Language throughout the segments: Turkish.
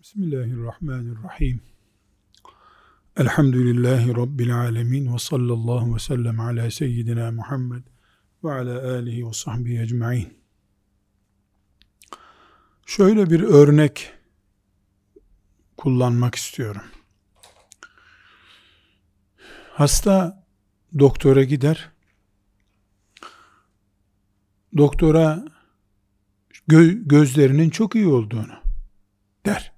Bismillahirrahmanirrahim. Elhamdülillahi Rabbil alemin ve sallallahu ve sellem ala seyyidina Muhammed ve ala alihi ve sahbihi ecma'in. Şöyle bir örnek kullanmak istiyorum. Hasta doktora gider. Doktora gö- gözlerinin çok iyi olduğunu der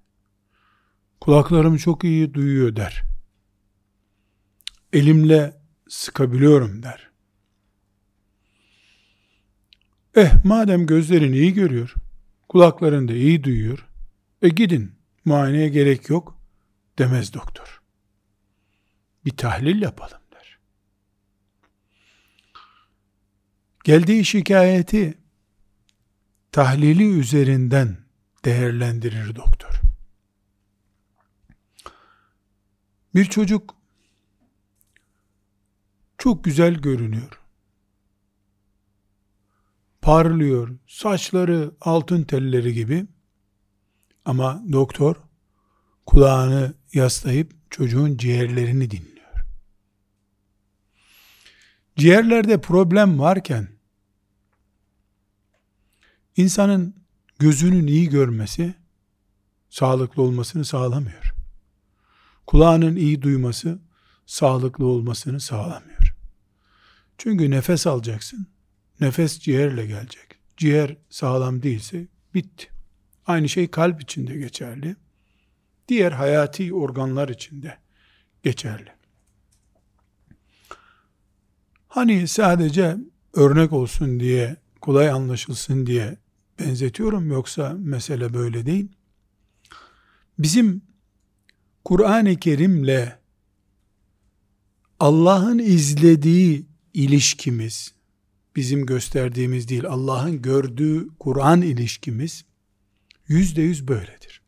Kulaklarım çok iyi duyuyor der. Elimle sıkabiliyorum der. Eh madem gözlerin iyi görüyor, kulakların da iyi duyuyor, e gidin muayeneye gerek yok demez doktor. Bir tahlil yapalım der. Geldiği şikayeti tahlili üzerinden değerlendirir doktor. Bir çocuk çok güzel görünüyor. Parlıyor, saçları altın telleri gibi. Ama doktor kulağını yaslayıp çocuğun ciğerlerini dinliyor. Ciğerlerde problem varken insanın gözünün iyi görmesi sağlıklı olmasını sağlamıyor kulağının iyi duyması sağlıklı olmasını sağlamıyor. Çünkü nefes alacaksın. Nefes ciğerle gelecek. Ciğer sağlam değilse bitti. Aynı şey kalp içinde geçerli. Diğer hayati organlar içinde geçerli. Hani sadece örnek olsun diye, kolay anlaşılsın diye benzetiyorum yoksa mesele böyle değil. Bizim Kur'an-ı Kerim'le Allah'ın izlediği ilişkimiz, bizim gösterdiğimiz değil, Allah'ın gördüğü Kur'an ilişkimiz yüzde yüz böyledir.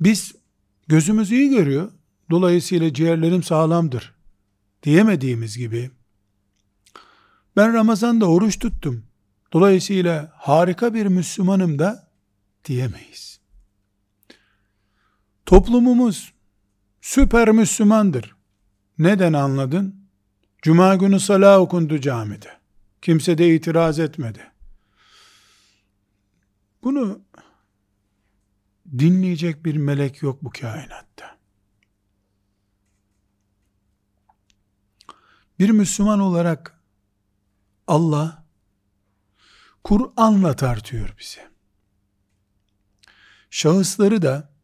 Biz gözümüz iyi görüyor, dolayısıyla ciğerlerim sağlamdır diyemediğimiz gibi, ben Ramazan'da oruç tuttum, dolayısıyla harika bir Müslümanım da diyemeyiz. Toplumumuz süper Müslümandır. Neden anladın? Cuma günü salah okundu camide. Kimse de itiraz etmedi. Bunu dinleyecek bir melek yok bu kainatta. Bir Müslüman olarak Allah Kur'an'la tartıyor bizi. Şahısları da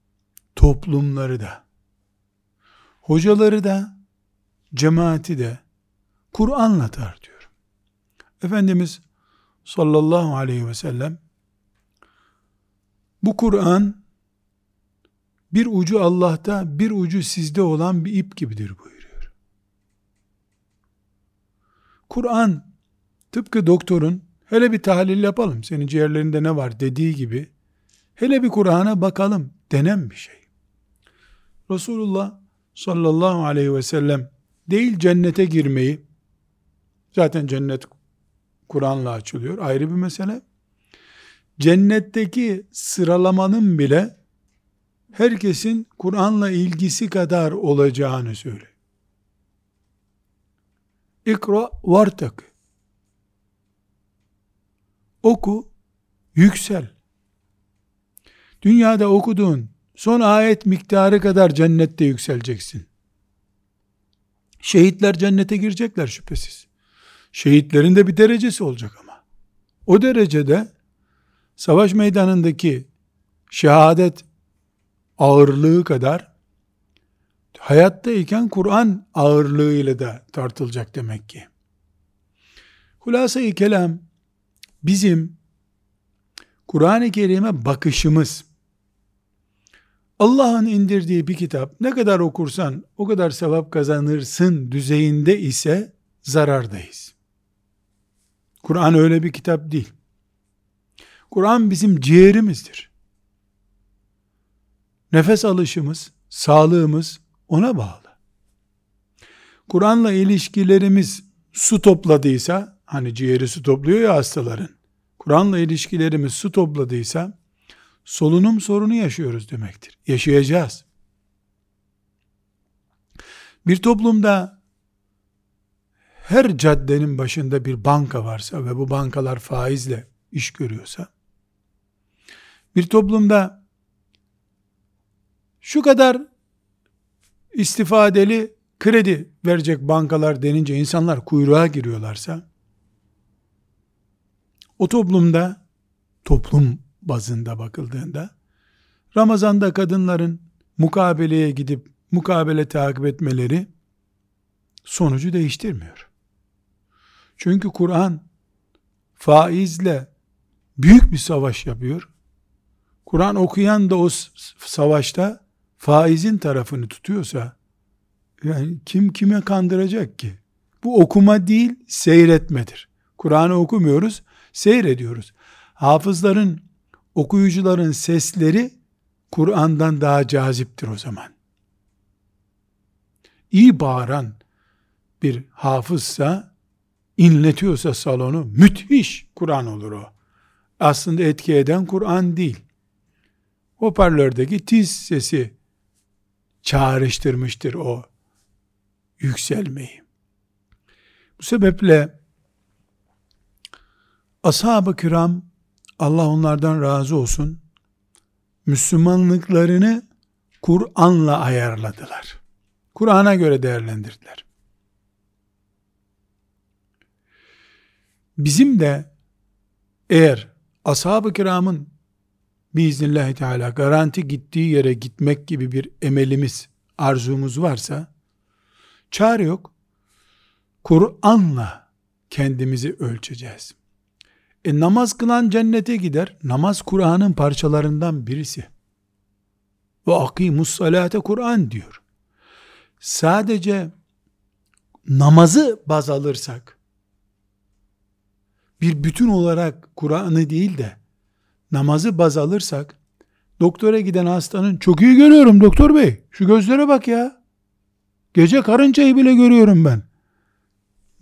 toplumları da, hocaları da, cemaati de Kur'an'la tartıyor. Efendimiz sallallahu aleyhi ve sellem bu Kur'an bir ucu Allah'ta bir ucu sizde olan bir ip gibidir buyuruyor. Kur'an tıpkı doktorun hele bir tahlil yapalım senin ciğerlerinde ne var dediği gibi hele bir Kur'an'a bakalım denen bir şey. Resulullah sallallahu aleyhi ve sellem değil cennete girmeyi, zaten cennet Kur'an'la açılıyor, ayrı bir mesele. Cennetteki sıralamanın bile herkesin Kur'an'la ilgisi kadar olacağını söyle. İkra vartak. Oku, yüksel. Dünyada okuduğun son ayet miktarı kadar cennette yükseleceksin. Şehitler cennete girecekler şüphesiz. Şehitlerin de bir derecesi olacak ama. O derecede savaş meydanındaki şehadet ağırlığı kadar hayattayken Kur'an ağırlığıyla da tartılacak demek ki. Hulasa-i kelam bizim Kur'an-ı Kerim'e bakışımız Allah'ın indirdiği bir kitap ne kadar okursan o kadar sevap kazanırsın düzeyinde ise zarardayız. Kur'an öyle bir kitap değil. Kur'an bizim ciğerimizdir. Nefes alışımız, sağlığımız ona bağlı. Kur'an'la ilişkilerimiz su topladıysa, hani ciğeri su topluyor ya hastaların, Kur'an'la ilişkilerimiz su topladıysa, solunum sorunu yaşıyoruz demektir. Yaşayacağız. Bir toplumda her caddenin başında bir banka varsa ve bu bankalar faizle iş görüyorsa, bir toplumda şu kadar istifadeli kredi verecek bankalar denince insanlar kuyruğa giriyorlarsa, o toplumda, toplum bazında bakıldığında, Ramazan'da kadınların mukabeleye gidip mukabele takip etmeleri sonucu değiştirmiyor. Çünkü Kur'an faizle büyük bir savaş yapıyor. Kur'an okuyan da o savaşta faizin tarafını tutuyorsa yani kim kime kandıracak ki? Bu okuma değil, seyretmedir. Kur'an'ı okumuyoruz, seyrediyoruz. Hafızların, okuyucuların sesleri Kur'an'dan daha caziptir o zaman. İyi bağıran bir hafızsa, inletiyorsa salonu, müthiş Kur'an olur o. Aslında etki eden Kur'an değil. Hoparlördeki tiz sesi çağrıştırmıştır o yükselmeyi. Bu sebeple ashab-ı kiram Allah onlardan razı olsun Müslümanlıklarını Kur'an'la ayarladılar. Kur'an'a göre değerlendirdiler. Bizim de eğer ashab-ı kiramın biiznillahü teala garanti gittiği yere gitmek gibi bir emelimiz, arzumuz varsa çare yok. Kur'an'la kendimizi ölçeceğiz. E namaz kılan cennete gider. Namaz Kur'an'ın parçalarından birisi. Ve akimus salate Kur'an diyor. Sadece namazı baz alırsak bir bütün olarak Kur'an'ı değil de namazı baz alırsak doktora giden hastanın çok iyi görüyorum doktor bey şu gözlere bak ya gece karıncayı bile görüyorum ben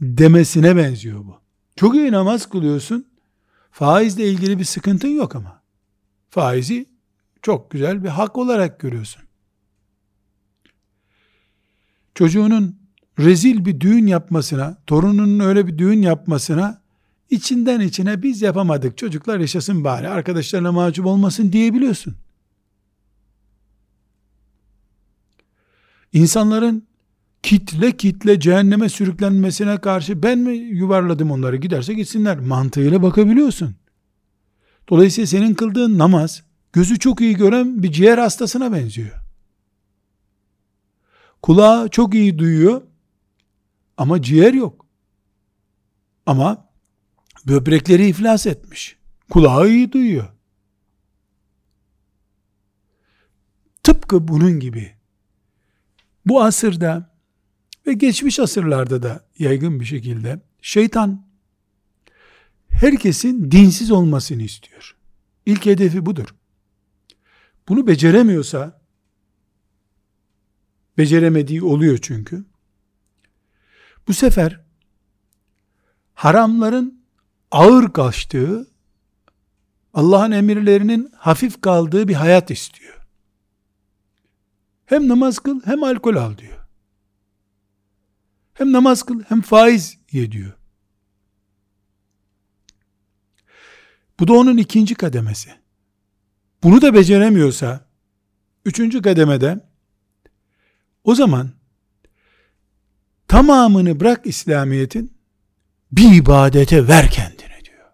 demesine benziyor bu. Çok iyi namaz kılıyorsun Faizle ilgili bir sıkıntın yok ama. Faizi çok güzel bir hak olarak görüyorsun. Çocuğunun rezil bir düğün yapmasına, torununun öyle bir düğün yapmasına içinden içine biz yapamadık çocuklar yaşasın bari arkadaşlarına mahcup olmasın diyebiliyorsun. İnsanların kitle kitle cehenneme sürüklenmesine karşı ben mi yuvarladım onları giderse gitsinler mantığıyla bakabiliyorsun. Dolayısıyla senin kıldığın namaz gözü çok iyi gören bir ciğer hastasına benziyor. Kulağı çok iyi duyuyor ama ciğer yok. Ama böbrekleri iflas etmiş. Kulağı iyi duyuyor. Tıpkı bunun gibi bu asırda ve geçmiş asırlarda da yaygın bir şekilde şeytan herkesin dinsiz olmasını istiyor. İlk hedefi budur. Bunu beceremiyorsa beceremediği oluyor çünkü. Bu sefer haramların ağır kaçtığı, Allah'ın emirlerinin hafif kaldığı bir hayat istiyor. Hem namaz kıl hem alkol al diyor. Hem namaz kıl hem faiz ye diyor. Bu da onun ikinci kademesi. Bunu da beceremiyorsa üçüncü kademede o zaman tamamını bırak İslamiyet'in bir ibadete ver kendini diyor.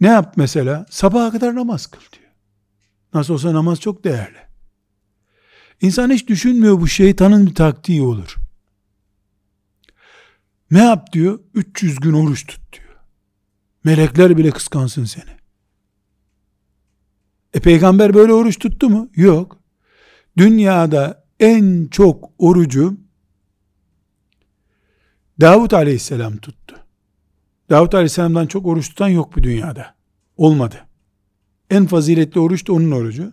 Ne yap mesela? Sabaha kadar namaz kıl diyor. Nasıl olsa namaz çok değerli. İnsan hiç düşünmüyor bu şeytanın bir taktiği olur. Ne yap diyor? 300 gün oruç tut diyor. Melekler bile kıskansın seni. E peygamber böyle oruç tuttu mu? Yok. Dünyada en çok orucu Davut aleyhisselam tuttu. Davut aleyhisselamdan çok oruç tutan yok bu dünyada. Olmadı. En faziletli oruç da onun orucu.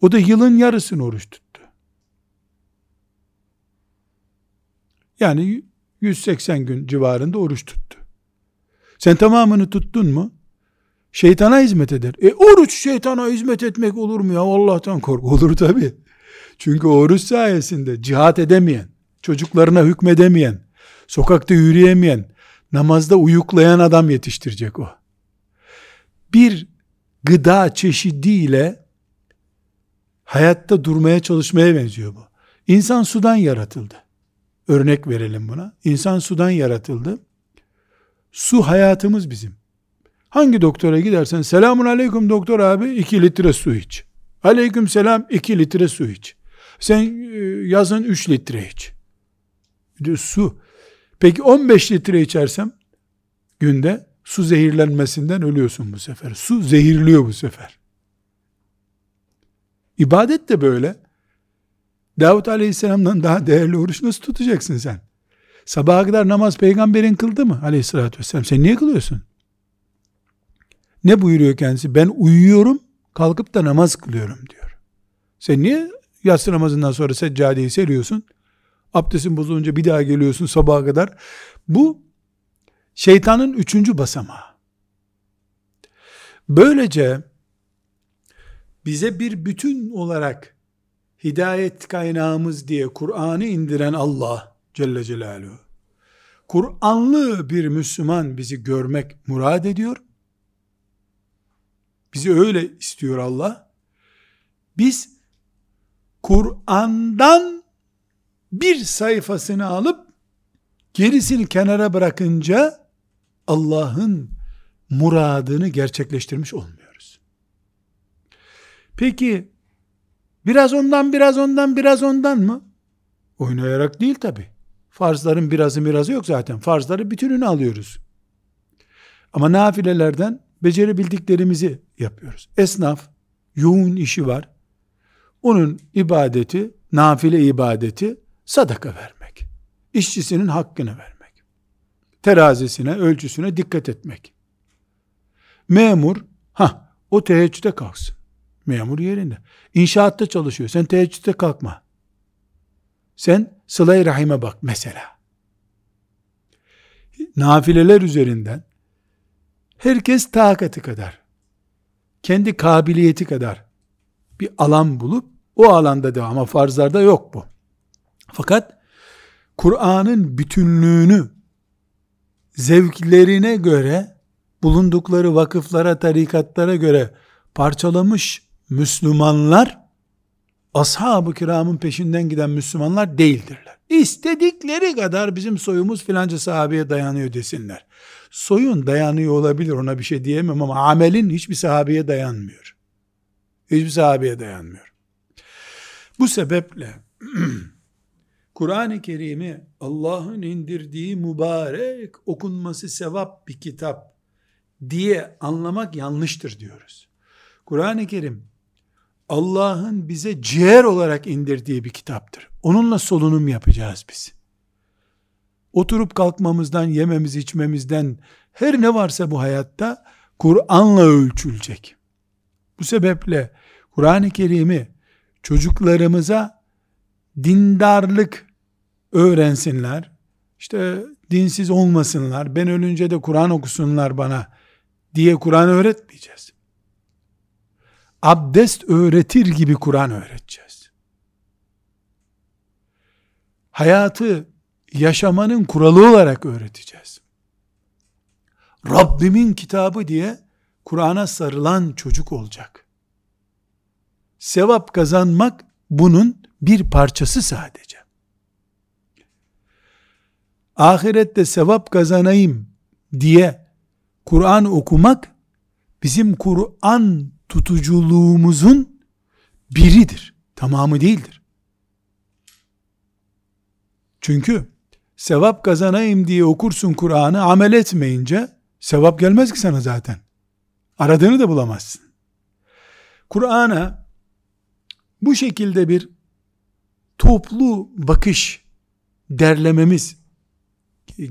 O da yılın yarısını oruç tuttu. Yani 180 gün civarında oruç tuttu. Sen tamamını tuttun mu? şeytana hizmet eder. E oruç şeytana hizmet etmek olur mu ya? Allah'tan kork. Olur tabi. Çünkü oruç sayesinde cihat edemeyen, çocuklarına hükmedemeyen, sokakta yürüyemeyen, namazda uyuklayan adam yetiştirecek o. Bir gıda çeşidiyle hayatta durmaya çalışmaya benziyor bu. İnsan sudan yaratıldı. Örnek verelim buna. İnsan sudan yaratıldı. Su hayatımız bizim. Hangi doktora gidersen selamun aleyküm doktor abi 2 litre su iç. Aleyküm selam 2 litre su iç. Sen e, yazın 3 litre iç. Su. Peki 15 litre içersem günde su zehirlenmesinden ölüyorsun bu sefer. Su zehirliyor bu sefer. İbadet de böyle. Davut Aleyhisselam'dan daha değerli oruç nasıl tutacaksın sen? Sabaha kadar namaz peygamberin kıldı mı aleyhissalatü vesselam? Sen niye kılıyorsun? Ne buyuruyor kendisi? Ben uyuyorum, kalkıp da namaz kılıyorum diyor. Sen niye yatsı namazından sonra seccadeyi seriyorsun? Abdestin bozulunca bir daha geliyorsun sabaha kadar. Bu şeytanın üçüncü basamağı. Böylece bize bir bütün olarak hidayet kaynağımız diye Kur'an'ı indiren Allah Celle Celaluhu, Kur'anlı bir Müslüman bizi görmek murad ediyor. Bizi öyle istiyor Allah. Biz Kur'an'dan bir sayfasını alıp gerisini kenara bırakınca Allah'ın muradını gerçekleştirmiş olmuyoruz. Peki biraz ondan biraz ondan biraz ondan mı? Oynayarak değil tabi. Farzların birazı birazı yok zaten. Farzları bütününü alıyoruz. Ama nafilelerden becerebildiklerimizi yapıyoruz. Esnaf yoğun işi var. Onun ibadeti, nafile ibadeti sadaka vermek. İşçisinin hakkını vermek. Terazisine, ölçüsüne dikkat etmek. Memur, ha o teheccüde kalksın. Memur yerinde. İnşaatta çalışıyor. Sen teheccüde kalkma. Sen sıla rahime bak mesela. Nafileler üzerinden herkes takati kadar, kendi kabiliyeti kadar bir alan bulup o alanda da ama farzlarda yok bu. Fakat Kur'an'ın bütünlüğünü zevklerine göre bulundukları vakıflara, tarikatlara göre parçalamış Müslümanlar ashab-ı kiramın peşinden giden Müslümanlar değildirler. İstedikleri kadar bizim soyumuz filanca sahabeye dayanıyor desinler. Soyun dayanıyor olabilir ona bir şey diyemem ama amelin hiçbir sahabeye dayanmıyor. Hiçbir sahabeye dayanmıyor. Bu sebeple Kur'an-ı Kerim'i Allah'ın indirdiği mübarek okunması sevap bir kitap diye anlamak yanlıştır diyoruz. Kur'an-ı Kerim Allah'ın bize ciğer olarak indirdiği bir kitaptır. Onunla solunum yapacağız biz. Oturup kalkmamızdan, yememiz, içmemizden, her ne varsa bu hayatta Kur'an'la ölçülecek. Bu sebeple Kur'an-ı Kerim'i çocuklarımıza dindarlık öğrensinler. İşte dinsiz olmasınlar. Ben ölünce de Kur'an okusunlar bana diye Kur'an öğretmeyeceğiz. Abdest öğretir gibi Kur'an öğreteceğiz. Hayatı yaşamanın kuralı olarak öğreteceğiz. Rabbimin kitabı diye Kur'an'a sarılan çocuk olacak. Sevap kazanmak bunun bir parçası sadece. Ahirette sevap kazanayım diye Kur'an okumak bizim Kur'an tutuculuğumuzun biridir. Tamamı değildir. Çünkü sevap kazanayım diye okursun Kur'an'ı amel etmeyince sevap gelmez ki sana zaten. Aradığını da bulamazsın. Kur'an'a bu şekilde bir toplu bakış derlememiz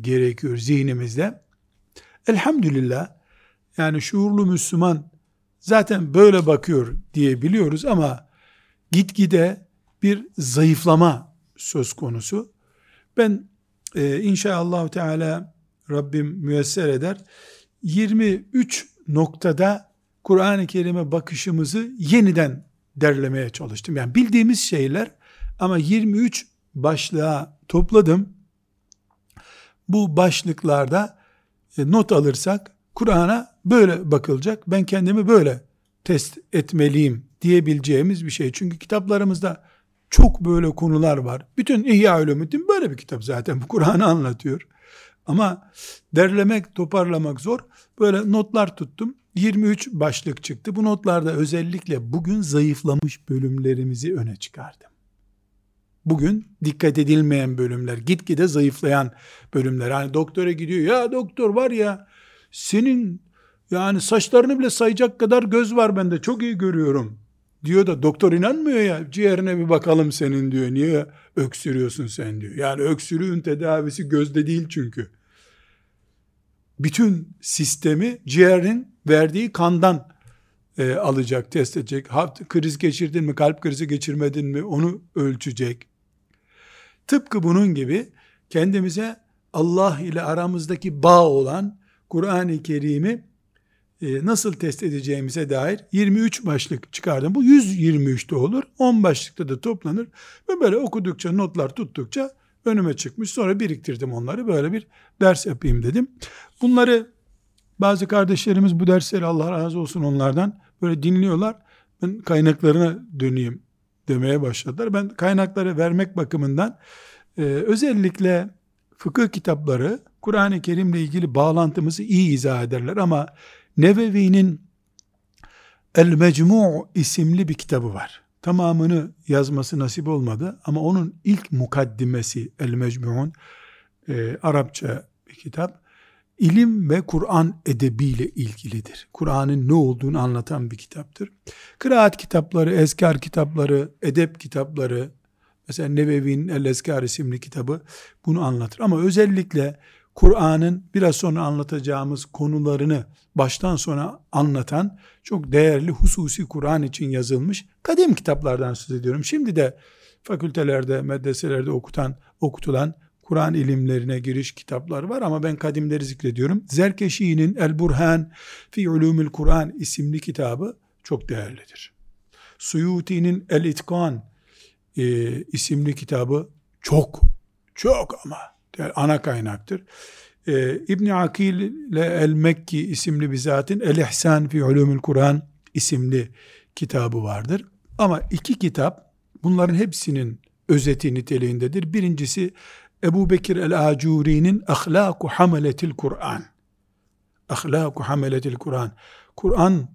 gerekiyor zihnimizde. Elhamdülillah yani şuurlu Müslüman zaten böyle bakıyor diye biliyoruz ama gitgide bir zayıflama söz konusu. Ben e, inşallah Teala Rabbim müyesser eder 23 noktada Kur'an-ı Kerim'e bakışımızı yeniden derlemeye çalıştım. Yani bildiğimiz şeyler ama 23 başlığa topladım. Bu başlıklarda e, not alırsak Kur'an'a böyle bakılacak. Ben kendimi böyle test etmeliyim diyebileceğimiz bir şey. Çünkü kitaplarımızda çok böyle konular var. Bütün İhya Ulumuddin böyle bir kitap zaten. Bu Kur'an'ı anlatıyor. Ama derlemek, toparlamak zor. Böyle notlar tuttum. 23 başlık çıktı. Bu notlarda özellikle bugün zayıflamış bölümlerimizi öne çıkardım. Bugün dikkat edilmeyen bölümler, gitgide zayıflayan bölümler. Hani doktora gidiyor, ya doktor var ya senin yani saçlarını bile sayacak kadar göz var bende çok iyi görüyorum. Diyor da doktor inanmıyor ya ciğerine bir bakalım senin diyor niye öksürüyorsun sen diyor. Yani öksürüğün tedavisi gözde değil çünkü. Bütün sistemi ciğerin verdiği kandan e, alacak test edecek. Kriz geçirdin mi kalp krizi geçirmedin mi onu ölçecek. Tıpkı bunun gibi kendimize Allah ile aramızdaki bağ olan Kur'an-ı Kerim'i nasıl test edeceğimize dair 23 başlık çıkardım. Bu 123 de olur. 10 başlıkta da toplanır. Ve böyle okudukça, notlar tuttukça önüme çıkmış. Sonra biriktirdim onları. Böyle bir ders yapayım dedim. Bunları bazı kardeşlerimiz bu dersleri Allah razı olsun onlardan böyle dinliyorlar. Ben kaynaklarına döneyim demeye başladılar. Ben kaynakları vermek bakımından e, özellikle fıkıh kitapları Kur'an-ı Kerim'le ilgili bağlantımızı iyi izah ederler ama Nevevi'nin El Mecmu' isimli bir kitabı var. Tamamını yazması nasip olmadı ama onun ilk mukaddimesi El Mecmu'un e, Arapça bir kitap. İlim ve Kur'an edebiyle ilgilidir. Kur'an'ın ne olduğunu anlatan bir kitaptır. Kıraat kitapları, eskar kitapları, edep kitapları, mesela Nevevi'nin El Eskar isimli kitabı bunu anlatır. Ama özellikle Kur'an'ın biraz sonra anlatacağımız konularını baştan sona anlatan çok değerli hususi Kur'an için yazılmış kadim kitaplardan söz ediyorum. Şimdi de fakültelerde, medreselerde okutan, okutulan Kur'an ilimlerine giriş kitaplar var ama ben kadimleri zikrediyorum. Zerkeşi'nin El Burhan fi Ulumul Kur'an isimli kitabı çok değerlidir. Suyuti'nin El İtkan e, isimli kitabı çok çok ama ana kaynaktır. Ee, İbn Akil ile El Mekki isimli bir zatin El İhsan fi Ulumul Kur'an isimli kitabı vardır. Ama iki kitap bunların hepsinin özeti niteliğindedir. Birincisi Ebu Bekir el-Acuri'nin Ahlaku Hameletil Kur'an. Ahlaku Hameletil Kur'an. Kur'an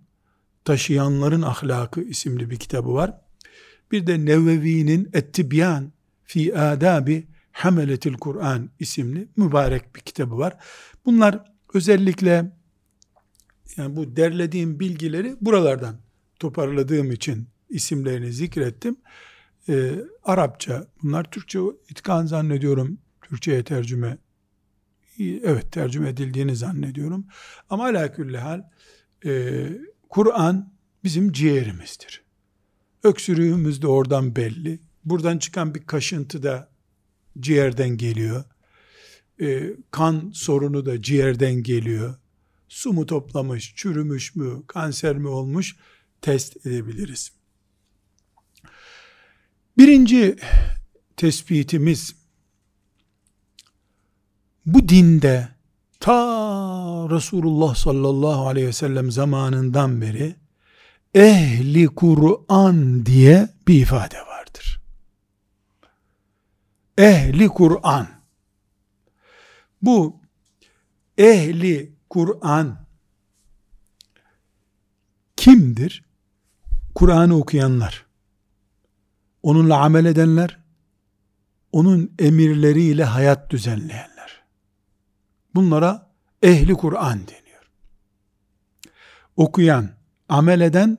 taşıyanların ahlakı isimli bir kitabı var. Bir de Nevevi'nin Ettibyan fi adabi Hameletil Kur'an isimli mübarek bir kitabı var. Bunlar özellikle yani bu derlediğim bilgileri buralardan toparladığım için isimlerini zikrettim. Ee, Arapça bunlar Türkçe itkan zannediyorum Türkçe'ye tercüme evet tercüme edildiğini zannediyorum. Ama ala hal e, Kur'an bizim ciğerimizdir. Öksürüğümüz de oradan belli. Buradan çıkan bir kaşıntı da ciğerden geliyor. E, kan sorunu da ciğerden geliyor. Su mu toplamış, çürümüş mü, kanser mi olmuş test edebiliriz. Birinci tespitimiz bu dinde ta Resulullah sallallahu aleyhi ve sellem zamanından beri ehli Kur'an diye bir ifade vardır ehli Kur'an. Bu ehli Kur'an kimdir? Kur'an'ı okuyanlar, onunla amel edenler, onun emirleriyle hayat düzenleyenler. Bunlara ehli Kur'an deniyor. Okuyan, amel eden,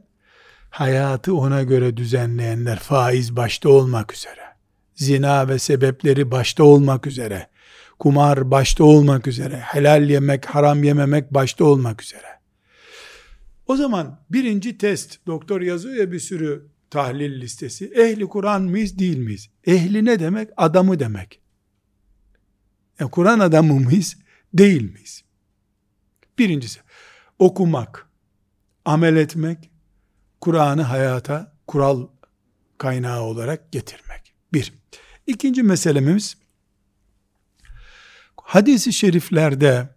hayatı ona göre düzenleyenler, faiz başta olmak üzere zina ve sebepleri başta olmak üzere, kumar başta olmak üzere, helal yemek, haram yememek başta olmak üzere. O zaman birinci test, doktor yazıyor ya bir sürü tahlil listesi. Ehli Kur'an mıyız değil miyiz? Ehli ne demek? Adamı demek. Yani Kur'an adamı mıyız? Değil miyiz? Birincisi. okumak, amel etmek, Kur'an'ı hayata kural kaynağı olarak getirmek. Bir. İkinci meselemiz, hadisi şeriflerde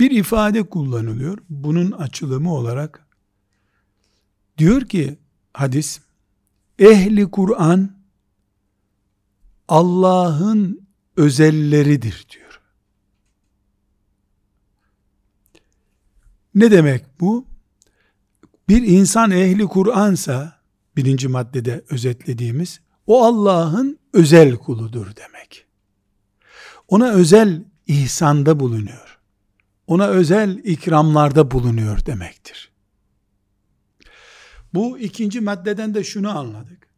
bir ifade kullanılıyor. Bunun açılımı olarak diyor ki hadis, ehli Kur'an Allah'ın özelleridir diyor. Ne demek bu? Bir insan ehli Kur'ansa birinci maddede özetlediğimiz o Allah'ın özel kuludur demek. Ona özel ihsanda bulunuyor. Ona özel ikramlarda bulunuyor demektir. Bu ikinci maddeden de şunu anladık.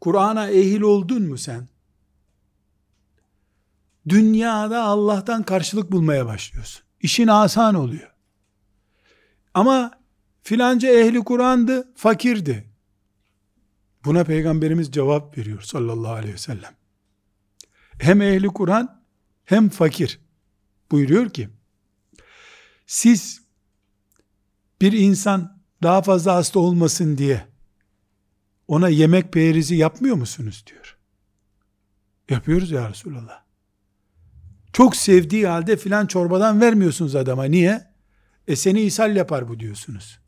Kur'an'a ehil oldun mu sen? Dünyada Allah'tan karşılık bulmaya başlıyorsun. İşin asan oluyor. Ama filanca ehli Kur'an'dı, fakirdi. Buna peygamberimiz cevap veriyor sallallahu aleyhi ve sellem. Hem ehli Kur'an hem fakir. Buyuruyor ki, siz bir insan daha fazla hasta olmasın diye ona yemek peyrizi yapmıyor musunuz diyor. Yapıyoruz ya Resulallah. Çok sevdiği halde filan çorbadan vermiyorsunuz adama. Niye? E seni ishal yapar bu diyorsunuz.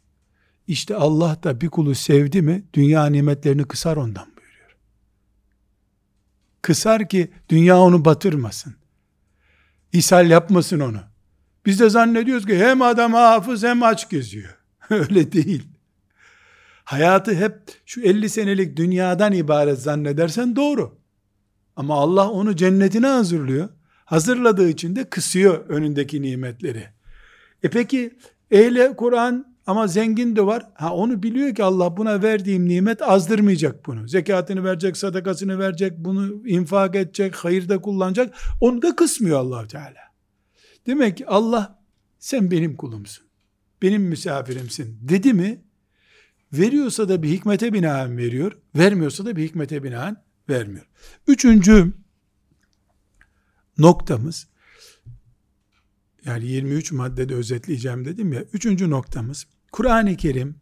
İşte Allah da bir kulu sevdi mi dünya nimetlerini kısar ondan buyuruyor. Kısar ki dünya onu batırmasın. İshal yapmasın onu. Biz de zannediyoruz ki hem adam hafız hem aç geziyor. Öyle değil. Hayatı hep şu 50 senelik dünyadan ibaret zannedersen doğru. Ama Allah onu cennetine hazırlıyor. Hazırladığı için de kısıyor önündeki nimetleri. E peki ehle Kur'an ama zengin de var. Ha onu biliyor ki Allah buna verdiğim nimet azdırmayacak bunu. Zekatını verecek, sadakasını verecek, bunu infak edecek, hayırda kullanacak. Onu da kısmıyor allah Teala. Demek ki Allah sen benim kulumsun. Benim misafirimsin dedi mi veriyorsa da bir hikmete binaen veriyor. Vermiyorsa da bir hikmete binaen vermiyor. Üçüncü noktamız yani 23 maddede özetleyeceğim dedim ya. Üçüncü noktamız Kur'an-ı Kerim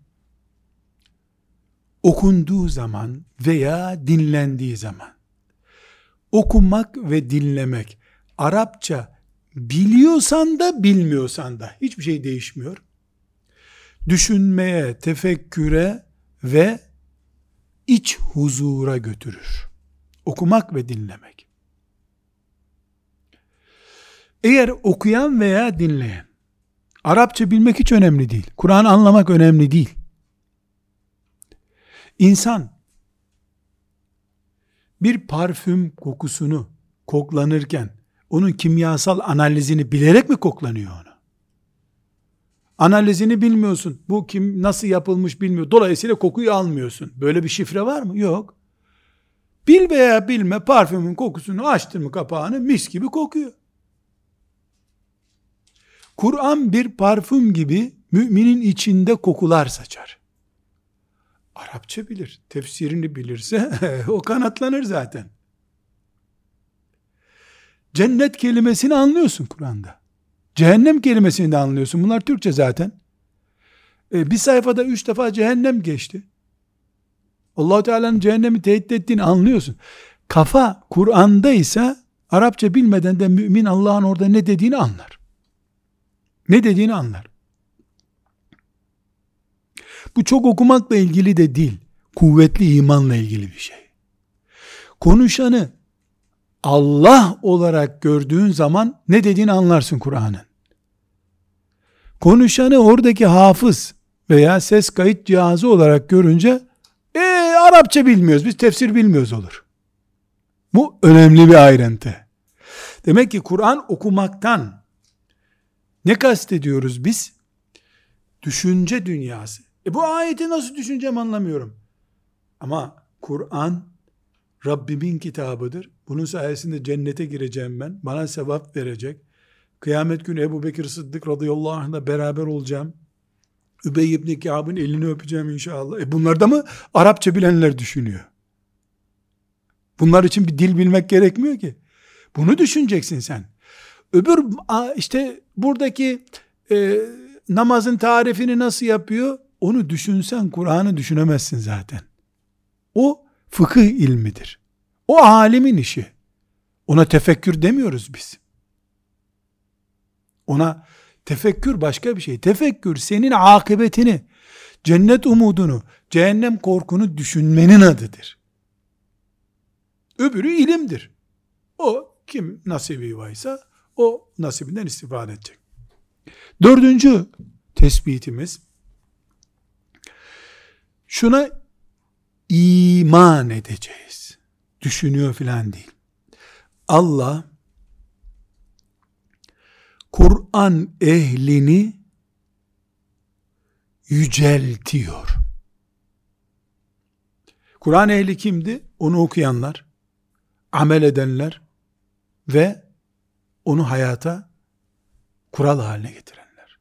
okunduğu zaman veya dinlendiği zaman okumak ve dinlemek Arapça biliyorsan da bilmiyorsan da hiçbir şey değişmiyor. Düşünmeye, tefekküre ve iç huzura götürür. Okumak ve dinlemek. Eğer okuyan veya dinleyen Arapça bilmek hiç önemli değil. Kur'an anlamak önemli değil. İnsan bir parfüm kokusunu koklanırken onun kimyasal analizini bilerek mi koklanıyor onu? Analizini bilmiyorsun. Bu kim nasıl yapılmış bilmiyor. Dolayısıyla kokuyu almıyorsun. Böyle bir şifre var mı? Yok. Bil veya bilme parfümün kokusunu açtın mı kapağını mis gibi kokuyor. Kur'an bir parfüm gibi müminin içinde kokular saçar. Arapça bilir, tefsirini bilirse o kanatlanır zaten. Cennet kelimesini anlıyorsun Kur'an'da. Cehennem kelimesini de anlıyorsun. Bunlar Türkçe zaten. E, bir sayfada üç defa cehennem geçti. allah Teala'nın cehennemi tehdit ettiğini anlıyorsun. Kafa Kur'an'da ise Arapça bilmeden de mümin Allah'ın orada ne dediğini anlar. Ne dediğini anlar. Bu çok okumakla ilgili de değil. Kuvvetli imanla ilgili bir şey. Konuşanı Allah olarak gördüğün zaman ne dediğini anlarsın Kur'an'ın. Konuşanı oradaki hafız veya ses kayıt cihazı olarak görünce e Arapça bilmiyoruz, biz tefsir bilmiyoruz olur. Bu önemli bir ayrıntı. Demek ki Kur'an okumaktan ne kastediyoruz biz? Düşünce dünyası. E bu ayeti nasıl düşüneceğim anlamıyorum. Ama Kur'an Rabbimin kitabıdır. Bunun sayesinde cennete gireceğim ben. Bana sevap verecek. Kıyamet günü Ebu Bekir Sıddık radıyallahu anh'la beraber olacağım. Übey ibn Kâb'ın elini öpeceğim inşallah. E bunlar da mı Arapça bilenler düşünüyor? Bunlar için bir dil bilmek gerekmiyor ki. Bunu düşüneceksin sen. Öbür işte buradaki e, namazın tarifini nasıl yapıyor? Onu düşünsen Kur'an'ı düşünemezsin zaten. O fıkıh ilmidir. O alimin işi. Ona tefekkür demiyoruz biz. Ona tefekkür başka bir şey. Tefekkür senin akıbetini, cennet umudunu, cehennem korkunu düşünmenin adıdır. Öbürü ilimdir. O kim nasibi varsa o nasibinden istifade edecek. Dördüncü tespitimiz şuna iman edeceğiz. Düşünüyor filan değil. Allah Kur'an ehlini yüceltiyor. Kur'an ehli kimdi? Onu okuyanlar, amel edenler ve onu hayata kural haline getirenler.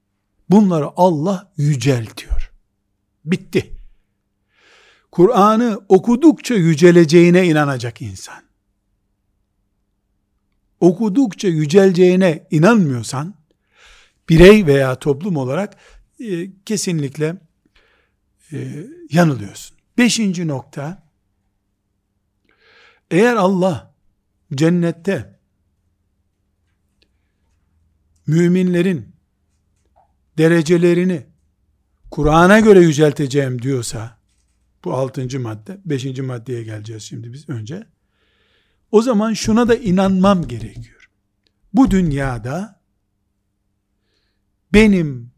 Bunları Allah yüceltiyor. Bitti. Kur'an'ı okudukça yüceleceğine inanacak insan. Okudukça yüceleceğine inanmıyorsan, birey veya toplum olarak e, kesinlikle e, yanılıyorsun. Beşinci nokta, eğer Allah cennette müminlerin derecelerini Kur'an'a göre yücelteceğim diyorsa, bu altıncı madde, beşinci maddeye geleceğiz şimdi biz önce. O zaman şuna da inanmam gerekiyor. Bu dünyada benim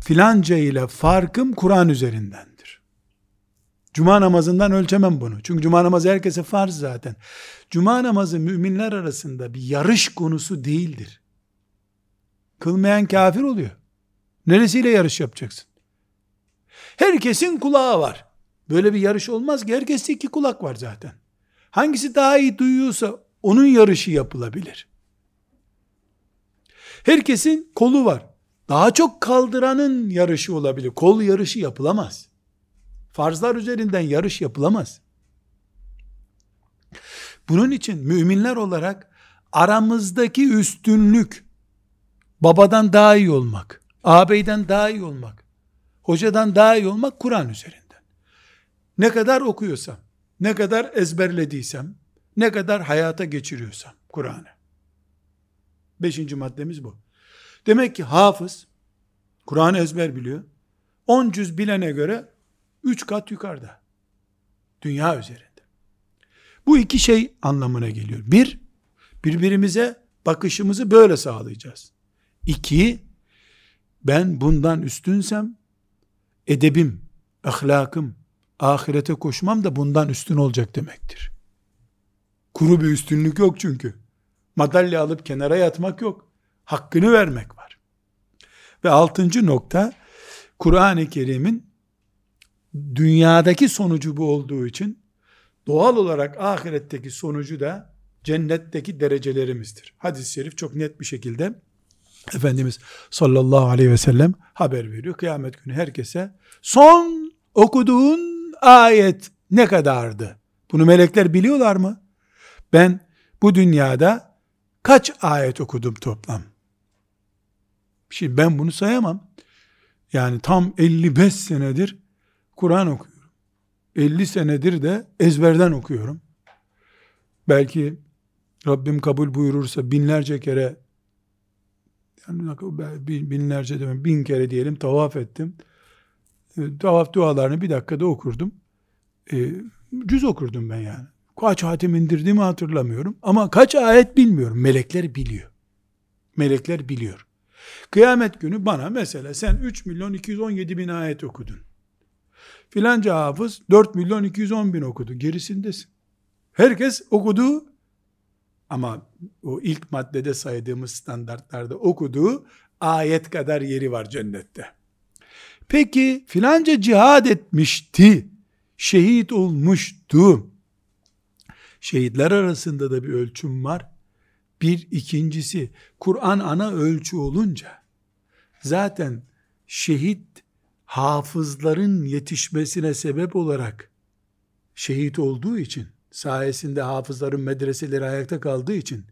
filanca ile farkım Kur'an üzerindendir. Cuma namazından ölçemem bunu. Çünkü cuma namazı herkese farz zaten. Cuma namazı müminler arasında bir yarış konusu değildir. Kılmayan kafir oluyor. Neresiyle yarış yapacaksın? Herkesin kulağı var. Böyle bir yarış olmaz ki. Herkeste iki kulak var zaten. Hangisi daha iyi duyuyorsa onun yarışı yapılabilir. Herkesin kolu var. Daha çok kaldıranın yarışı olabilir. Kol yarışı yapılamaz. Farzlar üzerinden yarış yapılamaz. Bunun için müminler olarak aramızdaki üstünlük babadan daha iyi olmak, ağabeyden daha iyi olmak, hocadan daha iyi olmak Kur'an üzerinden. Ne kadar okuyorsam, ne kadar ezberlediysem, ne kadar hayata geçiriyorsam Kur'an'ı. Beşinci maddemiz bu. Demek ki hafız, Kur'an'ı ezber biliyor. On cüz bilene göre üç kat yukarıda. Dünya üzerinde. Bu iki şey anlamına geliyor. Bir, birbirimize bakışımızı böyle sağlayacağız. İki, ben bundan üstünsem, edebim, ahlakım, ahirete koşmam da bundan üstün olacak demektir. Kuru bir üstünlük yok çünkü. Madalya alıp kenara yatmak yok. Hakkını vermek var. Ve altıncı nokta, Kur'an-ı Kerim'in dünyadaki sonucu bu olduğu için, doğal olarak ahiretteki sonucu da cennetteki derecelerimizdir. Hadis-i şerif çok net bir şekilde Efendimiz sallallahu aleyhi ve sellem haber veriyor. Kıyamet günü herkese son okuduğun ayet ne kadardı? Bunu melekler biliyorlar mı? Ben bu dünyada kaç ayet okudum toplam? Şimdi ben bunu sayamam. Yani tam 55 senedir Kur'an okuyorum. 50 senedir de ezberden okuyorum. Belki Rabbim kabul buyurursa binlerce kere yani binlerce demem bin kere diyelim tavaf ettim. E, tavaf dualarını bir dakikada okurdum. E, cüz okurdum ben yani. Kaç hatim indirdiğimi hatırlamıyorum. Ama kaç ayet bilmiyorum. Melekler biliyor. Melekler biliyor. Kıyamet günü bana mesela sen 3 milyon 217 bin ayet okudun. Filanca hafız 4 milyon 210 bin okudu. Gerisindesin. Herkes okuduğu ama o ilk maddede saydığımız standartlarda okuduğu ayet kadar yeri var cennette. Peki filanca cihad etmişti, şehit olmuştu. Şehitler arasında da bir ölçüm var. Bir ikincisi Kur'an ana ölçü olunca zaten şehit hafızların yetişmesine sebep olarak şehit olduğu için sayesinde hafızların medreseleri ayakta kaldığı için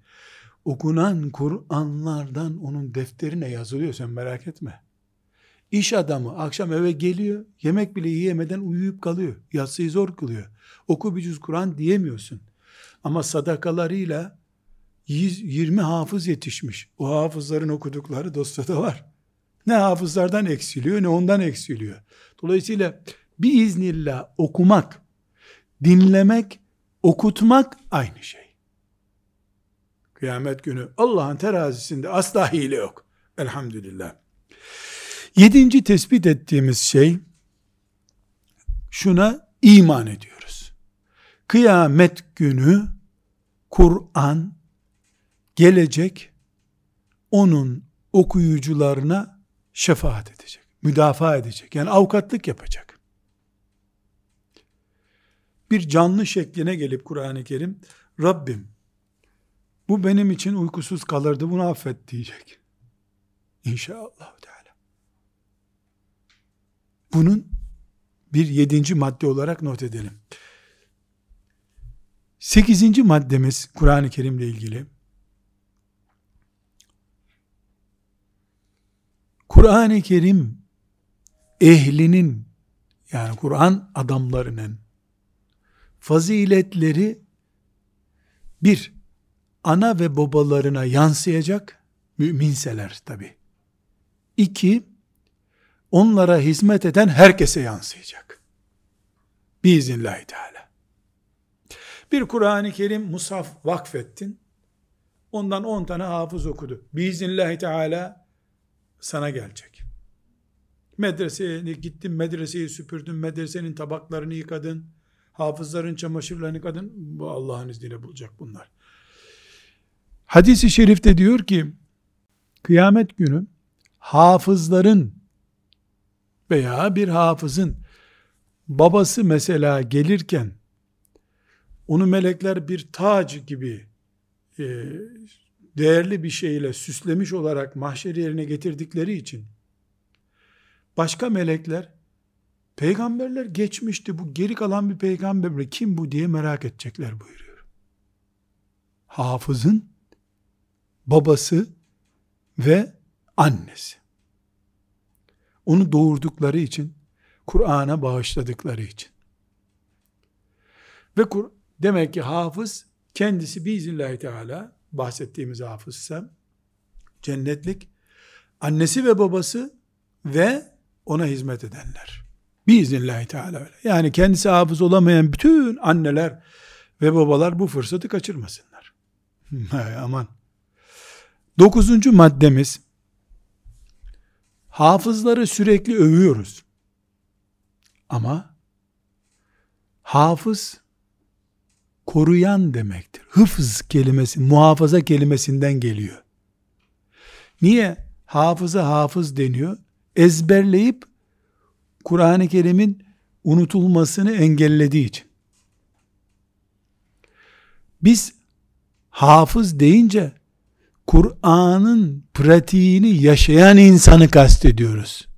okunan Kur'anlardan onun defterine yazılıyor sen merak etme. İş adamı akşam eve geliyor, yemek bile yiyemeden uyuyup kalıyor. Yatsıyı zor kılıyor. Oku bir cüz Kur'an diyemiyorsun. Ama sadakalarıyla 20 hafız yetişmiş. O hafızların okudukları dosyada var. Ne hafızlardan eksiliyor ne ondan eksiliyor. Dolayısıyla bir iznillah okumak, dinlemek, okutmak aynı şey. Kıyamet günü Allah'ın terazisinde asla hile yok. Elhamdülillah. Yedinci tespit ettiğimiz şey şuna iman ediyoruz. Kıyamet günü Kur'an gelecek onun okuyucularına şefaat edecek. Müdafaa edecek. Yani avukatlık yapacak. Bir canlı şekline gelip Kur'an-ı Kerim Rabbim bu benim için uykusuz kalırdı bunu affet diyecek. İnşallah Teala. Bunun bir yedinci madde olarak not edelim. Sekizinci maddemiz Kur'an-ı Kerim'le ilgili. Kur'an-ı Kerim ehlinin yani Kur'an adamlarının faziletleri bir ana ve babalarına yansıyacak müminseler tabi. İki onlara hizmet eden herkese yansıyacak. Biiznillahü Teala. Bir Kur'an-ı Kerim musaf vakfettin. Ondan on tane hafız okudu. Biiznillahü Teala sana gelecek. Medreseye gittin, medreseyi süpürdün, medresenin tabaklarını yıkadın, hafızların çamaşırlarını yıkadın. Bu Allah'ın izniyle bulacak bunlar. Hadis-i şerifte diyor ki, kıyamet günü hafızların veya bir hafızın babası mesela gelirken onu melekler bir tac gibi e, değerli bir şeyle süslemiş olarak mahşer yerine getirdikleri için başka melekler peygamberler geçmişti bu geri kalan bir peygamber kim bu diye merak edecekler buyuruyor. Hafızın babası ve annesi. Onu doğurdukları için, Kur'an'a bağışladıkları için. Ve Kur demek ki hafız kendisi biiznillahü teala bahsettiğimiz hafızsa cennetlik annesi ve babası ve ona hizmet edenler. Biiznillahü teala öyle. Yani kendisi hafız olamayan bütün anneler ve babalar bu fırsatı kaçırmasınlar. Aman. Dokuzuncu maddemiz hafızları sürekli övüyoruz. Ama hafız koruyan demektir. Hıfz kelimesi, muhafaza kelimesinden geliyor. Niye hafıza hafız deniyor? Ezberleyip Kur'an-ı Kerim'in unutulmasını engellediği için. Biz hafız deyince Kur'an'ın pratiğini yaşayan insanı kastediyoruz.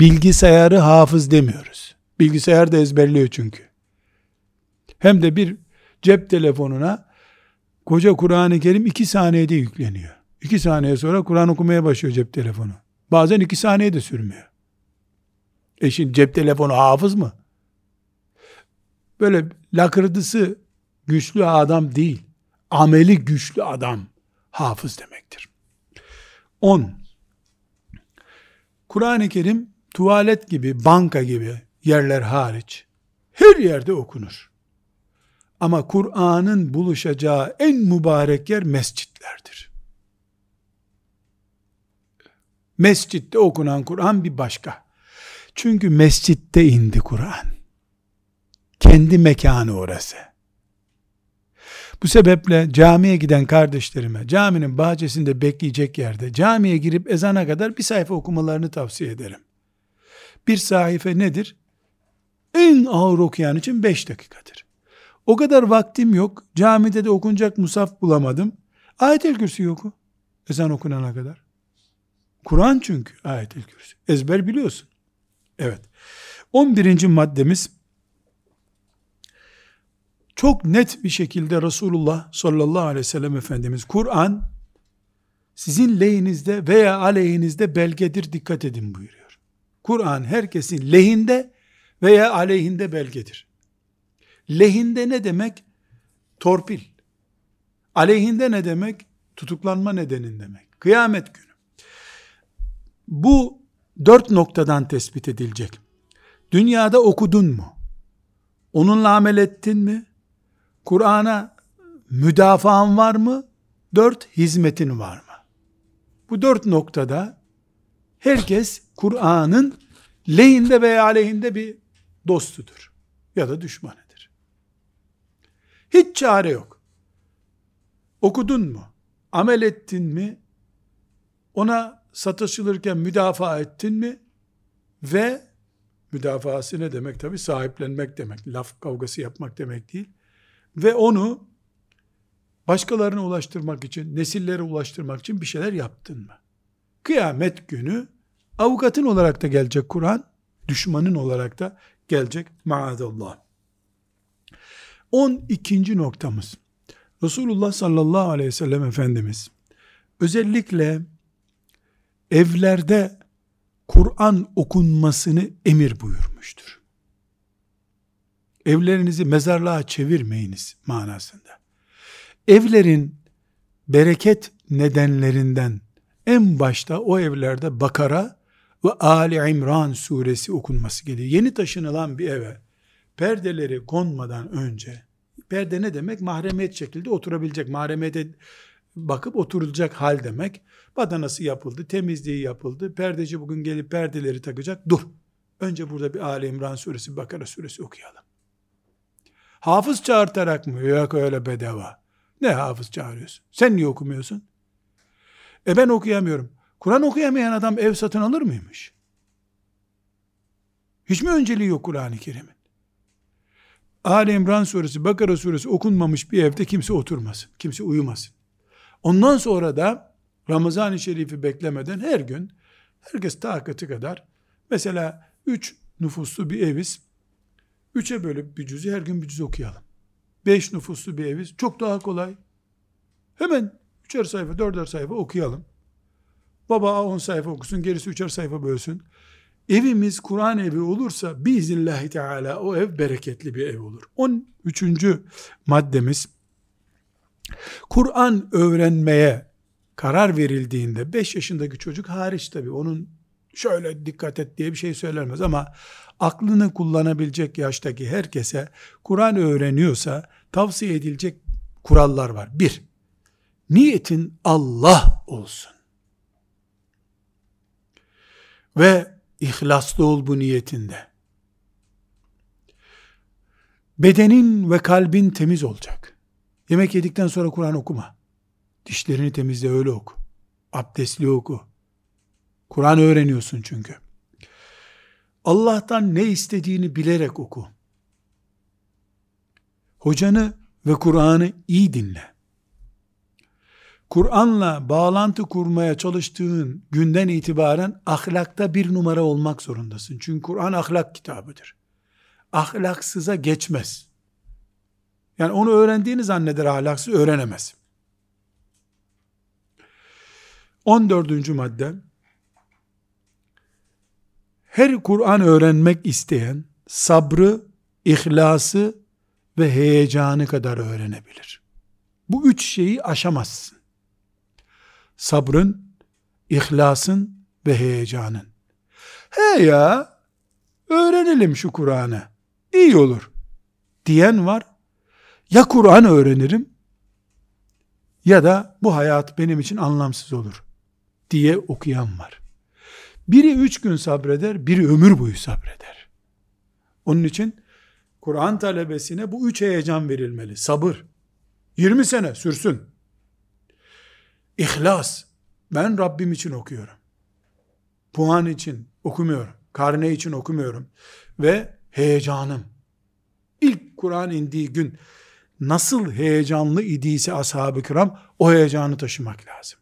Bilgisayarı hafız demiyoruz. Bilgisayar da ezberliyor çünkü. Hem de bir cep telefonuna koca Kur'an-ı Kerim iki saniyede yükleniyor. İki saniye sonra Kur'an okumaya başlıyor cep telefonu. Bazen iki saniye de sürmüyor. E şimdi cep telefonu hafız mı? Böyle lakırdısı güçlü adam değil. Ameli güçlü adam hafız demektir. 10. Kur'an-ı Kerim tuvalet gibi, banka gibi yerler hariç her yerde okunur. Ama Kur'an'ın buluşacağı en mübarek yer mescitlerdir. Mescitte okunan Kur'an bir başka. Çünkü mescitte indi Kur'an. Kendi mekanı orası. Bu sebeple camiye giden kardeşlerime caminin bahçesinde bekleyecek yerde camiye girip ezana kadar bir sayfa okumalarını tavsiye ederim. Bir sayfa nedir? En ağır okuyan için beş dakikadır. O kadar vaktim yok. Camide de okunacak musaf bulamadım. Ayet-el Kürsi oku. Ezan okunana kadar. Kur'an çünkü ayet-el Kürsi. Ezber biliyorsun. Evet. 11. maddemiz çok net bir şekilde Resulullah sallallahu aleyhi ve sellem Efendimiz Kur'an sizin lehinizde veya aleyhinizde belgedir dikkat edin buyuruyor. Kur'an herkesin lehinde veya aleyhinde belgedir. Lehinde ne demek? Torpil. Aleyhinde ne demek? Tutuklanma nedenin demek. Kıyamet günü. Bu dört noktadan tespit edilecek. Dünyada okudun mu? Onunla amel ettin mi? Kur'an'a müdafaan var mı? Dört, hizmetin var mı? Bu dört noktada herkes Kur'an'ın lehinde veya aleyhinde bir dostudur. Ya da düşmanıdır. Hiç çare yok. Okudun mu? Amel ettin mi? Ona satışılırken müdafaa ettin mi? Ve müdafaası ne demek? Tabi sahiplenmek demek. Laf kavgası yapmak demek değil. Ve onu başkalarına ulaştırmak için, nesillere ulaştırmak için bir şeyler yaptın mı? Kıyamet günü avukatın olarak da gelecek Kur'an, düşmanın olarak da gelecek maazallah. 12. noktamız. Resulullah sallallahu aleyhi ve sellem Efendimiz özellikle evlerde Kur'an okunmasını emir buyurmuştur. Evlerinizi mezarlığa çevirmeyiniz manasında. Evlerin bereket nedenlerinden en başta o evlerde Bakara ve Ali İmran suresi okunması gerekiyor. Yeni taşınılan bir eve perdeleri konmadan önce perde ne demek? Mahremiyet şekilde oturabilecek, mahremiyete bakıp oturulacak hal demek. Badanası yapıldı, temizliği yapıldı. Perdeci bugün gelip perdeleri takacak. Dur. Önce burada bir Ali İmran suresi, Bakara suresi okuyalım. Hafız çağırtarak mı? Yok öyle bedava. Ne hafız çağırıyorsun? Sen niye okumuyorsun? E ben okuyamıyorum. Kur'an okuyamayan adam ev satın alır mıymış? Hiç mi önceliği yok Kur'an-ı Kerim'in? Ali İmran suresi, Bakara suresi okunmamış bir evde kimse oturmasın. Kimse uyumasın. Ondan sonra da Ramazan-ı Şerif'i beklemeden her gün herkes takati kadar mesela üç nüfuslu bir eviz üçe bölüp bir cüzü her gün bir cüz okuyalım. Beş nüfuslu bir eviz çok daha kolay. Hemen üçer sayfa, dörder sayfa okuyalım. Baba on sayfa okusun, gerisi üçer sayfa bölsün. Evimiz Kur'an evi olursa biiznillahü teala o ev bereketli bir ev olur. 13. maddemiz Kur'an öğrenmeye karar verildiğinde 5 yaşındaki çocuk hariç tabi onun şöyle dikkat et diye bir şey söylenmez ama aklını kullanabilecek yaştaki herkese Kur'an öğreniyorsa tavsiye edilecek kurallar var. Bir, niyetin Allah olsun. Ve ihlaslı ol bu niyetinde. Bedenin ve kalbin temiz olacak. Yemek yedikten sonra Kur'an okuma. Dişlerini temizle öyle oku. Abdestli oku. Kur'an öğreniyorsun çünkü. Allah'tan ne istediğini bilerek oku. Hocanı ve Kur'an'ı iyi dinle. Kur'an'la bağlantı kurmaya çalıştığın günden itibaren ahlakta bir numara olmak zorundasın. Çünkü Kur'an ahlak kitabıdır. Ahlaksıza geçmez. Yani onu öğrendiğini zanneder ahlaksız öğrenemez. 14. madde her Kur'an öğrenmek isteyen sabrı, ihlası ve heyecanı kadar öğrenebilir. Bu üç şeyi aşamazsın. Sabrın, ihlasın ve heyecanın. He ya, öğrenelim şu Kur'an'ı. İyi olur. Diyen var. Ya Kur'an öğrenirim ya da bu hayat benim için anlamsız olur diye okuyan var. Biri üç gün sabreder, biri ömür boyu sabreder. Onun için Kur'an talebesine bu üç heyecan verilmeli. Sabır. 20 sene sürsün. İhlas. Ben Rabbim için okuyorum. Puan için okumuyorum. Karne için okumuyorum. Ve heyecanım. İlk Kur'an indiği gün nasıl heyecanlı idiyse ashab-ı kiram o heyecanı taşımak lazım.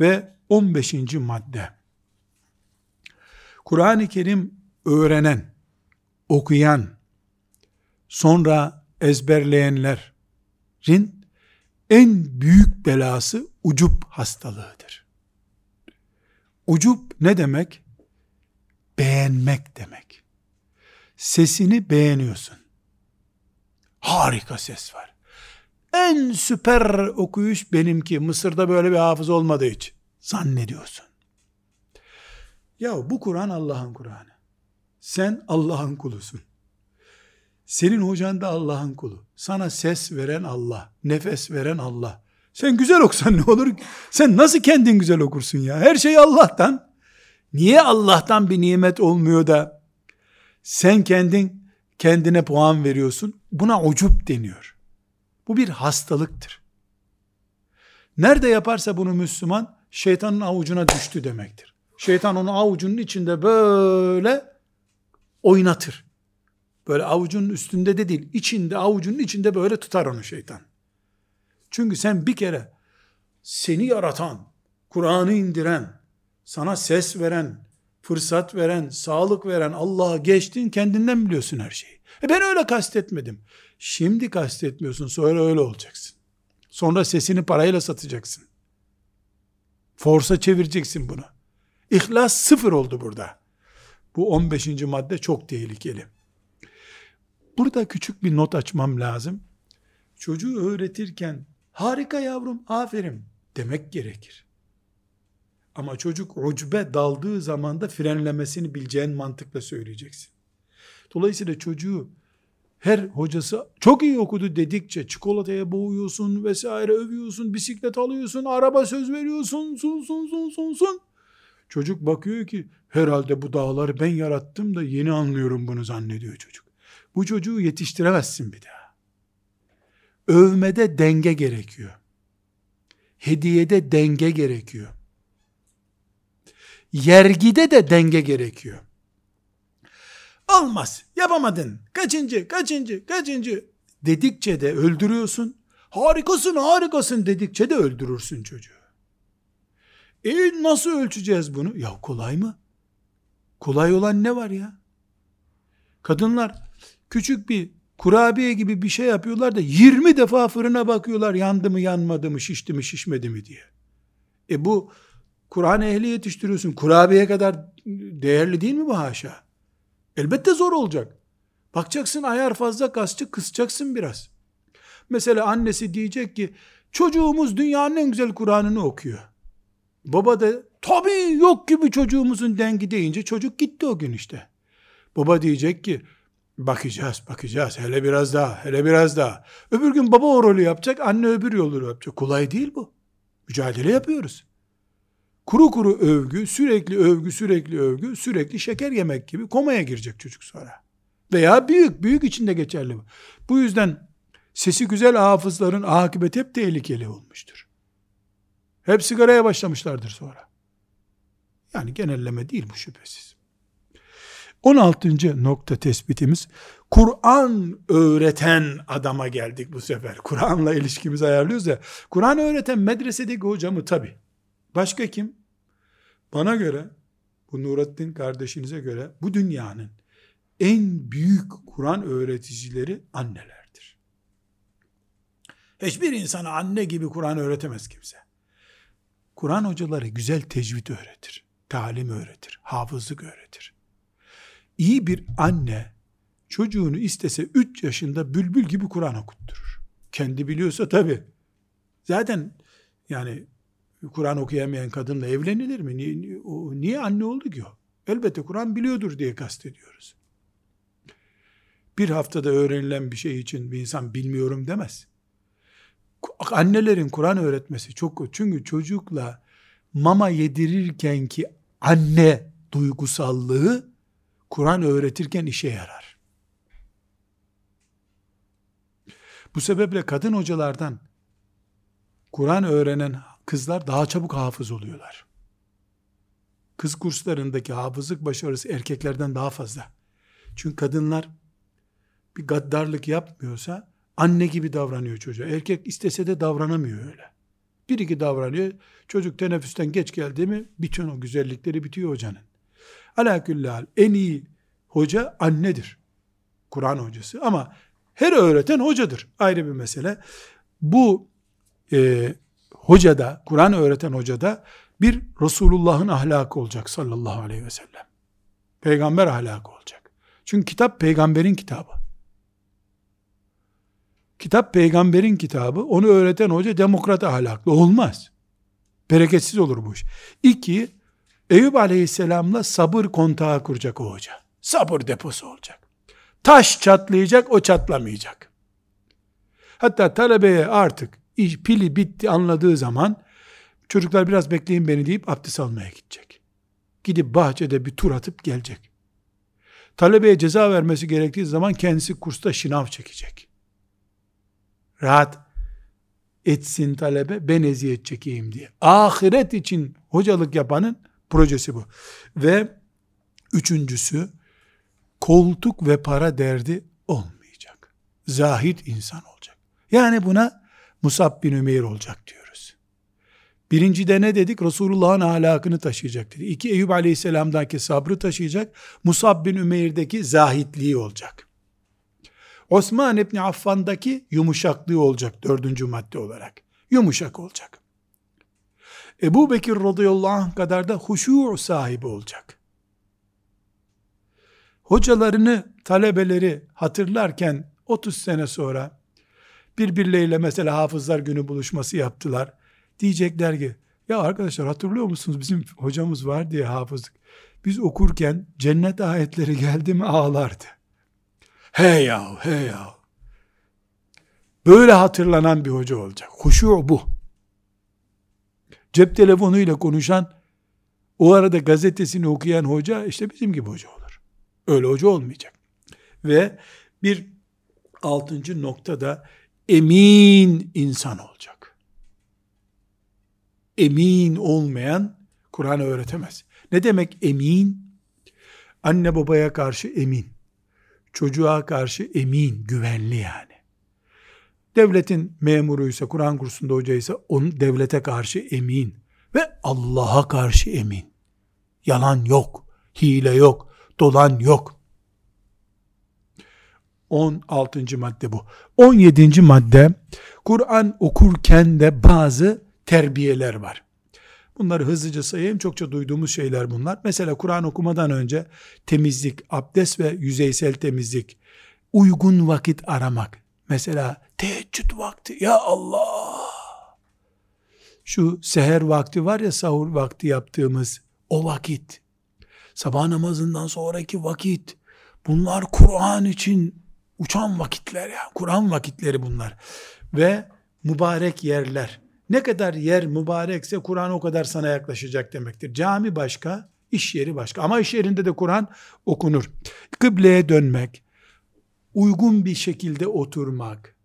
Ve 15. madde Kur'an-ı Kerim öğrenen, okuyan, sonra ezberleyenlerin en büyük belası ucup hastalığıdır. Ucup ne demek? Beğenmek demek. Sesini beğeniyorsun. Harika ses var. En süper okuyuş benimki. Mısır'da böyle bir hafız olmadı hiç. Zannediyorsun. Ya bu Kur'an Allah'ın Kur'an'ı. Sen Allah'ın kulusun. Senin hocan da Allah'ın kulu. Sana ses veren Allah, nefes veren Allah. Sen güzel okusan ne olur? Sen nasıl kendin güzel okursun ya? Her şey Allah'tan. Niye Allah'tan bir nimet olmuyor da sen kendin kendine puan veriyorsun? Buna ucup deniyor. Bu bir hastalıktır. Nerede yaparsa bunu Müslüman şeytanın avucuna düştü demektir. Şeytan onu avucunun içinde böyle oynatır. Böyle avucunun üstünde de değil, içinde, avucunun içinde böyle tutar onu şeytan. Çünkü sen bir kere seni yaratan, Kur'an'ı indiren, sana ses veren, fırsat veren, sağlık veren Allah'a geçtin kendinden biliyorsun her şeyi. E ben öyle kastetmedim. Şimdi kastetmiyorsun sonra öyle olacaksın. Sonra sesini parayla satacaksın. Forsa çevireceksin bunu. İhlas sıfır oldu burada. Bu 15. madde çok tehlikeli. Burada küçük bir not açmam lazım. Çocuğu öğretirken harika yavrum aferin demek gerekir. Ama çocuk ucbe daldığı zaman da frenlemesini bileceğin mantıkla söyleyeceksin. Dolayısıyla çocuğu her hocası çok iyi okudu dedikçe çikolataya boğuyorsun vesaire övüyorsun, bisiklet alıyorsun, araba söz veriyorsun, sun sun sun sun sun. Çocuk bakıyor ki herhalde bu dağları ben yarattım da yeni anlıyorum bunu zannediyor çocuk. Bu çocuğu yetiştiremezsin bir daha. Övmede denge gerekiyor. Hediyede denge gerekiyor. Yergide de denge gerekiyor. Olmaz, yapamadın, kaçıncı, kaçıncı, kaçıncı dedikçe de öldürüyorsun. Harikasın, harikasın dedikçe de öldürürsün çocuğu. E nasıl ölçeceğiz bunu? Ya kolay mı? Kolay olan ne var ya? Kadınlar küçük bir kurabiye gibi bir şey yapıyorlar da 20 defa fırına bakıyorlar yandı mı yanmadı mı şişti mi şişmedi mi diye. E bu Kur'an ehli yetiştiriyorsun. Kurabiye kadar değerli değil mi bu haşa? Elbette zor olacak. Bakacaksın ayar fazla kasçı kısacaksın biraz. Mesela annesi diyecek ki çocuğumuz dünyanın en güzel Kur'an'ını okuyor. Baba da tabii yok gibi çocuğumuzun dengi deyince çocuk gitti o gün işte. Baba diyecek ki bakacağız bakacağız hele biraz daha hele biraz daha. Öbür gün baba o rolü yapacak anne öbür yolu yapacak. Kolay değil bu. Mücadele yapıyoruz. Kuru kuru övgü, sürekli övgü, sürekli övgü, sürekli şeker yemek gibi komaya girecek çocuk sonra. Veya büyük, büyük içinde geçerli bu. Bu yüzden sesi güzel hafızların akıbeti hep tehlikeli olmuştur. Hep sigaraya başlamışlardır sonra. Yani genelleme değil bu şüphesiz. 16. nokta tespitimiz Kur'an öğreten adama geldik bu sefer. Kur'an'la ilişkimizi ayarlıyoruz ya. Kur'an öğreten medresedeki hocamı tabi. Başka kim? Bana göre, bu Nurattin kardeşinize göre bu dünyanın en büyük Kur'an öğreticileri annelerdir. Hiçbir insana anne gibi Kur'an öğretemez kimse. Kur'an hocaları güzel tecvid öğretir, talim öğretir, hafızlık öğretir. İyi bir anne çocuğunu istese 3 yaşında bülbül gibi Kur'an okutturur. Kendi biliyorsa tabi. Zaten yani Kur'an okuyamayan kadınla evlenilir mi? Niye, niye anne oldu ki o? Elbette Kur'an biliyordur diye kastediyoruz. Bir haftada öğrenilen bir şey için bir insan bilmiyorum demez. Annelerin Kur'an öğretmesi çok çünkü çocukla mama yedirirken ki anne duygusallığı Kur'an öğretirken işe yarar. Bu sebeple kadın hocalardan Kur'an öğrenen kızlar daha çabuk hafız oluyorlar. Kız kurslarındaki hafızlık başarısı erkeklerden daha fazla. Çünkü kadınlar bir gaddarlık yapmıyorsa anne gibi davranıyor çocuğa. Erkek istese de davranamıyor öyle. Bir iki davranıyor. Çocuk teneffüsten geç geldi mi bütün o güzellikleri bitiyor hocanın. Alaküllahal en iyi hoca annedir. Kur'an hocası ama her öğreten hocadır. Ayrı bir mesele. Bu e, hocada, Kur'an öğreten hocada bir Resulullah'ın ahlakı olacak sallallahu aleyhi ve sellem. Peygamber ahlakı olacak. Çünkü kitap peygamberin kitabı. Kitap peygamberin kitabı. Onu öğreten hoca demokrat ahlaklı. Olmaz. Bereketsiz olur bu iş. İki, Eyüp aleyhisselamla sabır kontağı kuracak o hoca. Sabır deposu olacak. Taş çatlayacak, o çatlamayacak. Hatta talebeye artık iş, pili bitti anladığı zaman çocuklar biraz bekleyin beni deyip abdest almaya gidecek. Gidip bahçede bir tur atıp gelecek. Talebeye ceza vermesi gerektiği zaman kendisi kursta şınav çekecek. Rahat etsin talebe ben eziyet çekeyim diye. Ahiret için hocalık yapanın projesi bu. Ve üçüncüsü koltuk ve para derdi olmayacak. Zahid insan olacak. Yani buna Musab bin Ümeyr olacak diyoruz. Birincide ne dedik? Resulullah'ın ahlakını taşıyacak dedi. İki Eyüp Aleyhisselam'daki sabrı taşıyacak. Musab bin Ümeyr'deki zahitliği olacak. Osman İbni Affan'daki yumuşaklığı olacak dördüncü madde olarak. Yumuşak olacak. Ebu Bekir radıyallahu anh kadar da huşu sahibi olacak. Hocalarını, talebeleri hatırlarken 30 sene sonra birbirleriyle mesela hafızlar günü buluşması yaptılar. Diyecekler ki ya arkadaşlar hatırlıyor musunuz bizim hocamız var diye hafızlık. Biz okurken cennet ayetleri geldi mi ağlardı. He ya he ya. Böyle hatırlanan bir hoca olacak. Huşu bu. Cep telefonuyla konuşan, o arada gazetesini okuyan hoca işte bizim gibi hoca olur. Öyle hoca olmayacak. Ve bir altıncı noktada emin insan olacak. Emin olmayan Kur'an öğretemez. Ne demek emin? Anne babaya karşı emin. Çocuğa karşı emin, güvenli yani. Devletin memuruysa, Kur'an kursunda hocaysa onun devlete karşı emin ve Allah'a karşı emin. Yalan yok, hile yok, dolan yok. 16. madde bu. 17. madde Kur'an okurken de bazı terbiyeler var. Bunları hızlıca sayayım. Çokça duyduğumuz şeyler bunlar. Mesela Kur'an okumadan önce temizlik, abdest ve yüzeysel temizlik, uygun vakit aramak. Mesela teheccüd vakti. Ya Allah! Şu seher vakti var ya sahur vakti yaptığımız o vakit. Sabah namazından sonraki vakit. Bunlar Kur'an için uçan vakitler ya. Kur'an vakitleri bunlar. Ve mübarek yerler. Ne kadar yer mübarekse Kur'an o kadar sana yaklaşacak demektir. Cami başka, iş yeri başka. Ama iş yerinde de Kur'an okunur. Kıbleye dönmek, uygun bir şekilde oturmak.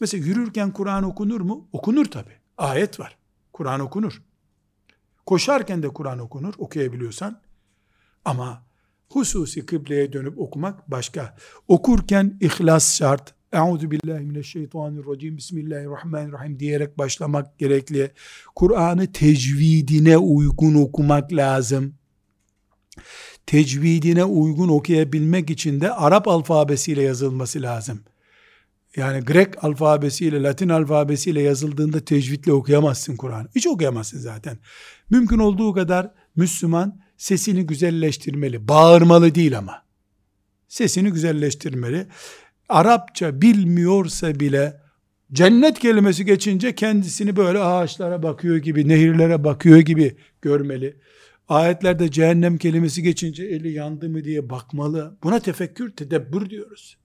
Mesela yürürken Kur'an okunur mu? Okunur tabi. Ayet var. Kur'an okunur. Koşarken de Kur'an okunur okuyabiliyorsan. Ama hususi kıbleye dönüp okumak başka. Okurken ihlas şart. Euzu billahi mineşşeytanirracim. Bismillahirrahmanirrahim diyerek başlamak gerekli. Kur'an'ı tecvidine uygun okumak lazım. Tecvidine uygun okuyabilmek için de Arap alfabesiyle yazılması lazım. Yani Grek alfabesiyle, Latin alfabesiyle yazıldığında tecvidle okuyamazsın Kur'an. Hiç okuyamazsın zaten. Mümkün olduğu kadar Müslüman sesini güzelleştirmeli. Bağırmalı değil ama. Sesini güzelleştirmeli. Arapça bilmiyorsa bile cennet kelimesi geçince kendisini böyle ağaçlara bakıyor gibi, nehirlere bakıyor gibi görmeli. Ayetlerde cehennem kelimesi geçince eli yandı mı diye bakmalı. Buna tefekkür, tedebbür diyoruz.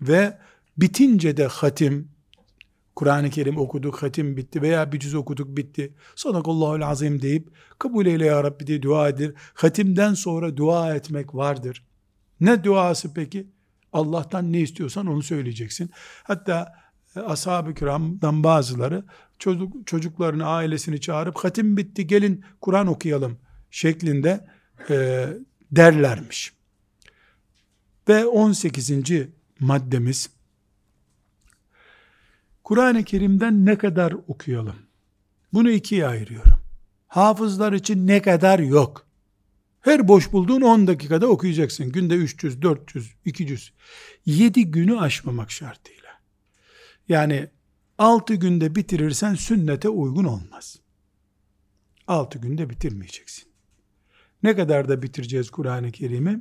Ve bitince de hatim, Kur'an-ı Kerim okuduk, hatim bitti veya bir cüz okuduk bitti. Sadakallahul azim deyip kabul eyle ya Rabbi diye dua edilir. Hatimden sonra dua etmek vardır. Ne duası peki? Allah'tan ne istiyorsan onu söyleyeceksin. Hatta e, ashab-ı kiramdan bazıları çocuk, çocuklarını, ailesini çağırıp hatim bitti gelin Kur'an okuyalım şeklinde e, derlermiş. Ve 18. maddemiz Kur'an-ı Kerim'den ne kadar okuyalım? Bunu ikiye ayırıyorum. Hafızlar için ne kadar yok. Her boş bulduğun 10 dakikada okuyacaksın. Günde 300, 400, 200. 7 günü aşmamak şartıyla. Yani 6 günde bitirirsen sünnete uygun olmaz. 6 günde bitirmeyeceksin. Ne kadar da bitireceğiz Kur'an-ı Kerim'i?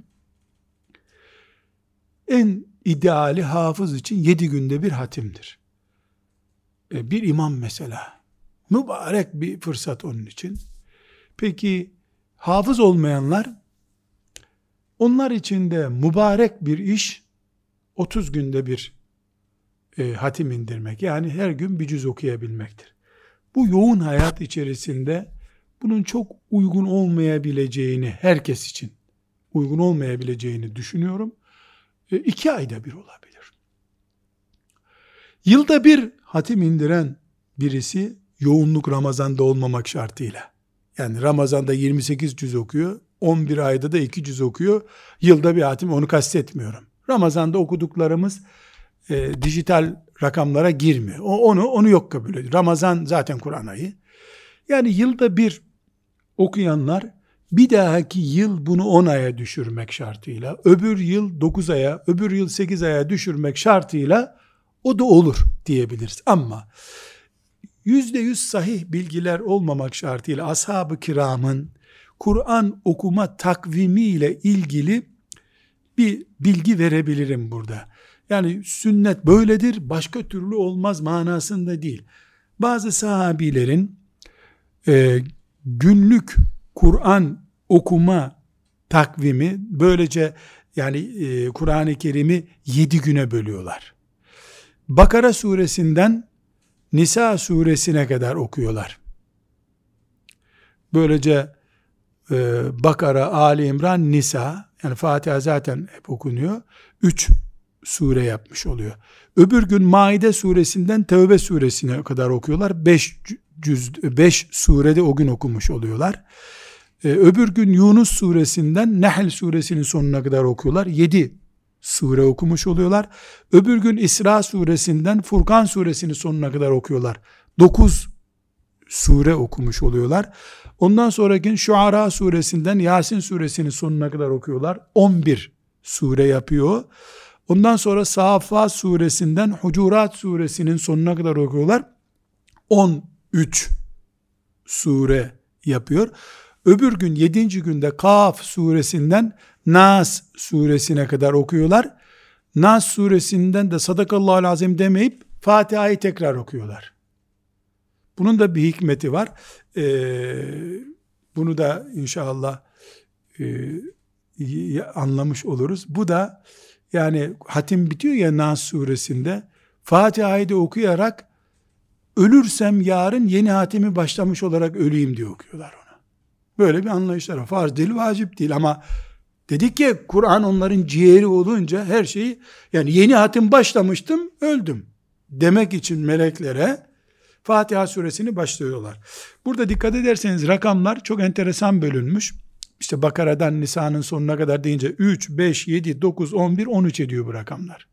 En ideali hafız için 7 günde bir hatimdir. E, bir imam mesela. Mübarek bir fırsat onun için. Peki hafız olmayanlar onlar için de mübarek bir iş 30 günde bir e, hatim indirmek. Yani her gün bir cüz okuyabilmektir. Bu yoğun hayat içerisinde bunun çok uygun olmayabileceğini herkes için uygun olmayabileceğini düşünüyorum. E, iki ayda bir olabilir. Yılda bir hatim indiren birisi yoğunluk Ramazan'da olmamak şartıyla. Yani Ramazan'da 28 cüz okuyor, 11 ayda da 2 cüz okuyor. Yılda bir hatim onu kastetmiyorum. Ramazan'da okuduklarımız e, dijital rakamlara girmiyor. O, onu onu yok kabul ediyor. Ramazan zaten Kur'an ayı. Yani yılda bir okuyanlar bir dahaki yıl bunu 10 aya düşürmek şartıyla, öbür yıl 9 aya, öbür yıl 8 aya düşürmek şartıyla o da olur diyebiliriz. Ama yüzde yüz sahih bilgiler olmamak şartıyla ashab-ı kiramın Kur'an okuma takvimi ile ilgili bir bilgi verebilirim burada. Yani sünnet böyledir, başka türlü olmaz manasında değil. Bazı sahabilerin e, günlük Kur'an okuma takvimi böylece yani e, Kur'an-ı Kerim'i yedi güne bölüyorlar. Bakara suresinden Nisa suresine kadar okuyorlar. Böylece e, Bakara, Ali İmran, Nisa yani Fatiha zaten hep okunuyor. Üç sure yapmış oluyor. Öbür gün Maide suresinden Tevbe suresine kadar okuyorlar. Beş, cüz, beş surede o gün okumuş oluyorlar. Ee, öbür gün Yunus suresinden Nehl suresinin sonuna kadar okuyorlar. Yedi sure okumuş oluyorlar. Öbür gün İsra suresinden Furkan suresinin sonuna kadar okuyorlar. Dokuz sure okumuş oluyorlar. Ondan sonraki Şuara suresinden Yasin suresinin sonuna kadar okuyorlar. 11 sure yapıyor. Ondan sonra Safat suresinden Hucurat suresinin sonuna kadar okuyorlar. 13 sure yapıyor. Öbür gün 7. günde Kaf suresinden Nas suresine kadar okuyorlar. Nas suresinden de sadakallahu azim demeyip Fatiha'yı tekrar okuyorlar. Bunun da bir hikmeti var. Ee, bunu da inşallah e, anlamış oluruz. Bu da yani hatim bitiyor ya Nas suresinde Fatiha'yı da okuyarak ölürsem yarın yeni hatimi başlamış olarak öleyim diye okuyorlar ona. Böyle bir anlayışlar var. Farz değil, vacip değil ama dedik ki Kur'an onların ciğeri olunca her şeyi yani yeni hatim başlamıştım, öldüm demek için meleklere Fatiha suresini başlıyorlar. Burada dikkat ederseniz rakamlar çok enteresan bölünmüş. İşte Bakara'dan Nisa'nın sonuna kadar deyince 3, 5, 7, 9, 11, 13 ediyor bu rakamlar.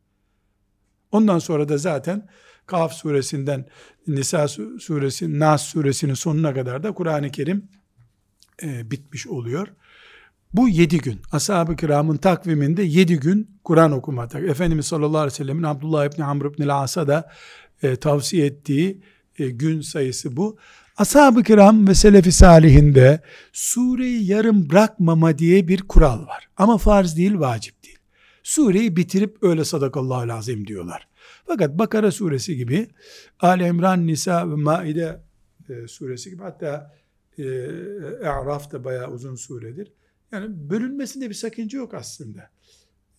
Ondan sonra da zaten Kaf suresinden Nisa suresi, Nas suresinin sonuna kadar da Kur'an-ı Kerim e, bitmiş oluyor. Bu yedi gün. Ashab-ı kiramın takviminde yedi gün Kur'an okumak. Efendimiz sallallahu aleyhi ve sellemin Abdullah İbni Amr İbni As'a da e, tavsiye ettiği e, gün sayısı bu. Ashab-ı kiram ve selefi salihinde sureyi yarım bırakmama diye bir kural var. Ama farz değil, vacip değil. Sureyi bitirip öyle sadakallahu lazim diyorlar. Fakat Bakara suresi gibi, Ali İmran, Nisa ve Maide e, suresi gibi hatta e, E'raf da bayağı uzun suredir. Yani bölünmesinde bir sakınca yok aslında.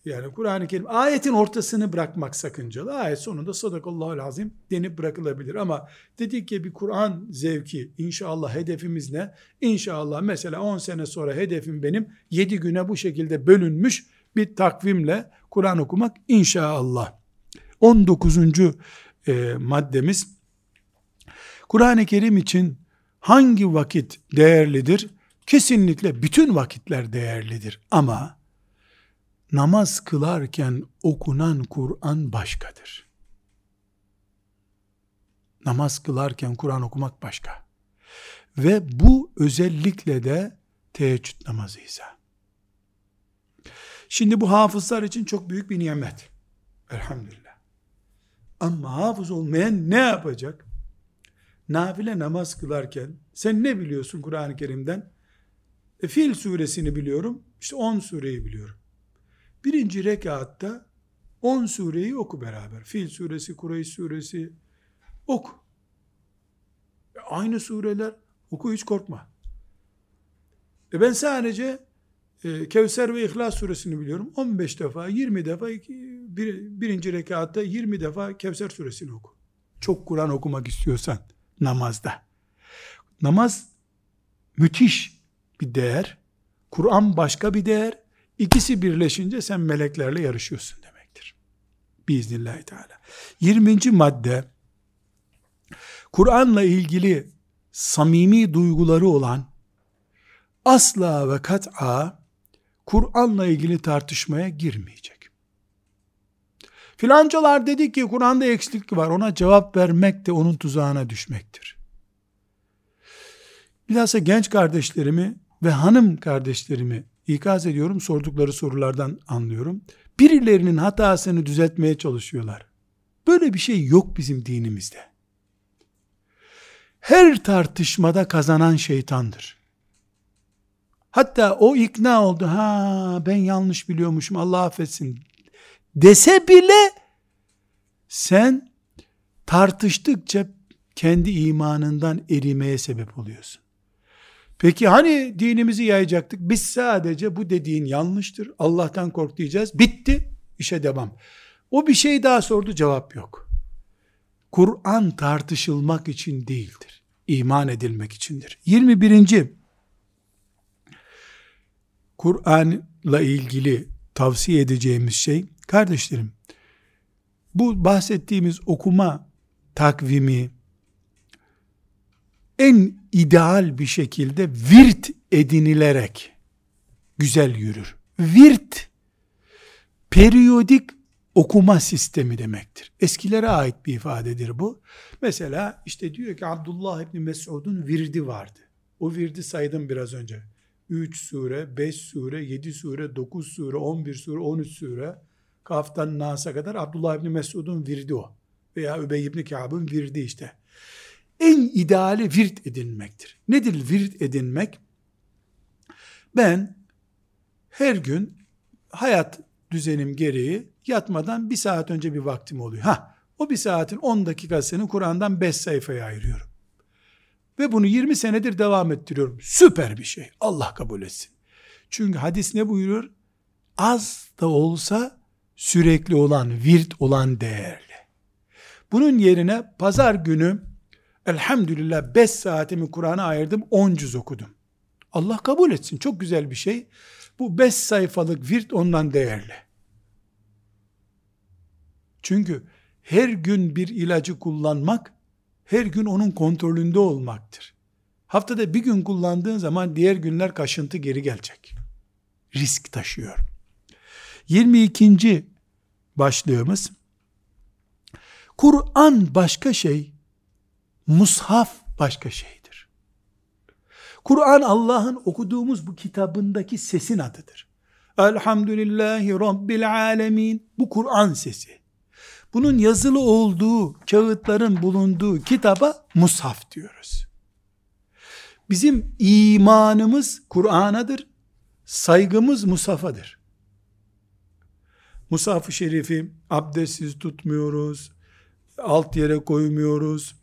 Yani Kur'an-ı Kerim ayetin ortasını bırakmak sakıncalı. Ayet sonunda sadakallahu lazim denip bırakılabilir. Ama dedik ki bir Kur'an zevki inşallah hedefimiz ne? İnşallah mesela 10 sene sonra hedefim benim 7 güne bu şekilde bölünmüş bir takvimle Kur'an okumak inşallah. 19. E, maddemiz Kur'an-ı Kerim için hangi vakit değerlidir? Kesinlikle bütün vakitler değerlidir ama namaz kılarken okunan Kur'an başkadır. Namaz kılarken Kur'an okumak başka. Ve bu özellikle de teheccüd namazıysa. Şimdi bu hafızlar için çok büyük bir nimet. Elhamdülillah. Ama hafız olmayan ne yapacak? Nafile namaz kılarken sen ne biliyorsun Kur'an-ı Kerim'den? E, Fil suresini biliyorum. İşte 10 sureyi biliyorum. Birinci rekatta 10 sureyi oku beraber. Fil suresi, Kureyş suresi oku. E, aynı sureler oku hiç korkma. E ben sadece e, Kevser ve İhlas suresini biliyorum. 15 defa, 20 defa bir, birinci rekatta 20 defa Kevser suresini oku. Çok Kur'an okumak istiyorsan namazda. Namaz müthiş bir değer. Kur'an başka bir değer. İkisi birleşince sen meleklerle yarışıyorsun demektir. Biiznillahü Teala. 20. madde Kur'an'la ilgili samimi duyguları olan asla ve kat'a Kur'an'la ilgili tartışmaya girmeyecek. Filancalar dedi ki Kur'an'da eksiklik var. Ona cevap vermek de onun tuzağına düşmektir. Bilhassa genç kardeşlerimi ve hanım kardeşlerimi ikaz ediyorum. Sordukları sorulardan anlıyorum. Birilerinin hatasını düzeltmeye çalışıyorlar. Böyle bir şey yok bizim dinimizde. Her tartışmada kazanan şeytandır. Hatta o ikna oldu. Ha ben yanlış biliyormuşum Allah affetsin dese bile sen tartıştıkça kendi imanından erimeye sebep oluyorsun. Peki hani dinimizi yayacaktık? Biz sadece bu dediğin yanlıştır. Allah'tan kork diyeceğiz. Bitti. işe devam. O bir şey daha sordu cevap yok. Kur'an tartışılmak için değildir. İman edilmek içindir. 21. Kur'an'la ilgili tavsiye edeceğimiz şey Kardeşlerim, bu bahsettiğimiz okuma takvimi en ideal bir şekilde virt edinilerek güzel yürür. Virt periyodik okuma sistemi demektir. Eskilere ait bir ifadedir bu. Mesela işte diyor ki Abdullah İbni Mesud'un virdi vardı. O virdi saydım biraz önce. 3 sure, 5 sure, 7 sure, 9 sure, 11 sure, 13 sure. Kaftan Nas'a kadar Abdullah İbni Mesud'un virdi o. Veya Übey İbni Kâb'ın virdi işte. En ideali virt edinmektir. Nedir virt edinmek? Ben her gün hayat düzenim gereği yatmadan bir saat önce bir vaktim oluyor. Ha, o bir saatin 10 dakikasını Kur'an'dan 5 sayfaya ayırıyorum. Ve bunu 20 senedir devam ettiriyorum. Süper bir şey. Allah kabul etsin. Çünkü hadis ne buyuruyor? Az da olsa sürekli olan, virt olan değerli. Bunun yerine pazar günü elhamdülillah 5 saatimi Kur'an'a ayırdım 10 cüz okudum. Allah kabul etsin çok güzel bir şey. Bu 5 sayfalık virt ondan değerli. Çünkü her gün bir ilacı kullanmak her gün onun kontrolünde olmaktır. Haftada bir gün kullandığın zaman diğer günler kaşıntı geri gelecek. Risk taşıyor. 22 başlığımız Kur'an başka şey, mushaf başka şeydir. Kur'an Allah'ın okuduğumuz bu kitabındaki sesin adıdır. Elhamdülillahi Rabbil Alemin. Bu Kur'an sesi. Bunun yazılı olduğu, kağıtların bulunduğu kitaba mushaf diyoruz. Bizim imanımız Kur'an'adır, saygımız mushafadır. Musaf-ı Şerif'i abdestsiz tutmuyoruz. Alt yere koymuyoruz.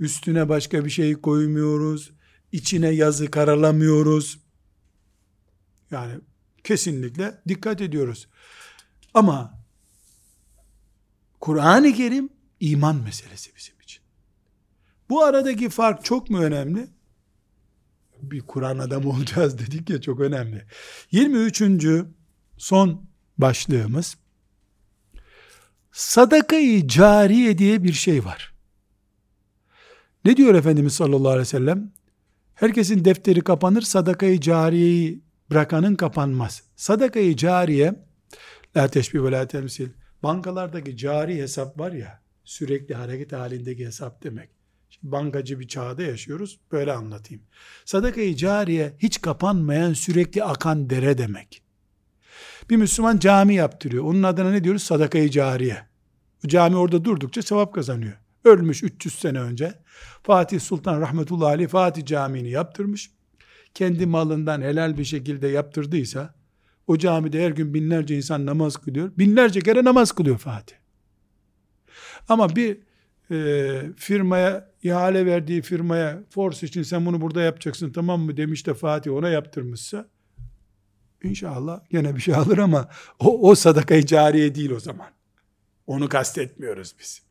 Üstüne başka bir şey koymuyoruz. içine yazı karalamıyoruz. Yani kesinlikle dikkat ediyoruz. Ama Kur'an-ı Kerim iman meselesi bizim için. Bu aradaki fark çok mu önemli? Bir Kur'an adamı olacağız dedik ya çok önemli. 23. son başlığımız sadakayı cariye diye bir şey var. Ne diyor Efendimiz sallallahu aleyhi ve sellem? Herkesin defteri kapanır, sadakayı cariyeyi bırakanın kapanmaz. Sadakayı cariye, la teşbih ve la temsil, bankalardaki cari hesap var ya, sürekli hareket halindeki hesap demek. Şimdi bankacı bir çağda yaşıyoruz, böyle anlatayım. Sadakayı cariye hiç kapanmayan sürekli akan dere demek. Bir Müslüman cami yaptırıyor. Onun adına ne diyoruz? Sadakayı cariye. O cami orada durdukça sevap kazanıyor. Ölmüş 300 sene önce. Fatih Sultan rahmetullahi aleyh Fatih Camii'ni yaptırmış. Kendi malından helal bir şekilde yaptırdıysa o camide her gün binlerce insan namaz kılıyor. Binlerce kere namaz kılıyor Fatih. Ama bir e, firmaya ihale verdiği firmaya force için sen bunu burada yapacaksın tamam mı demiş de Fatih ona yaptırmışsa inşallah gene bir şey alır ama o, o sadakayı cariye değil o zaman. Onu kastetmiyoruz biz.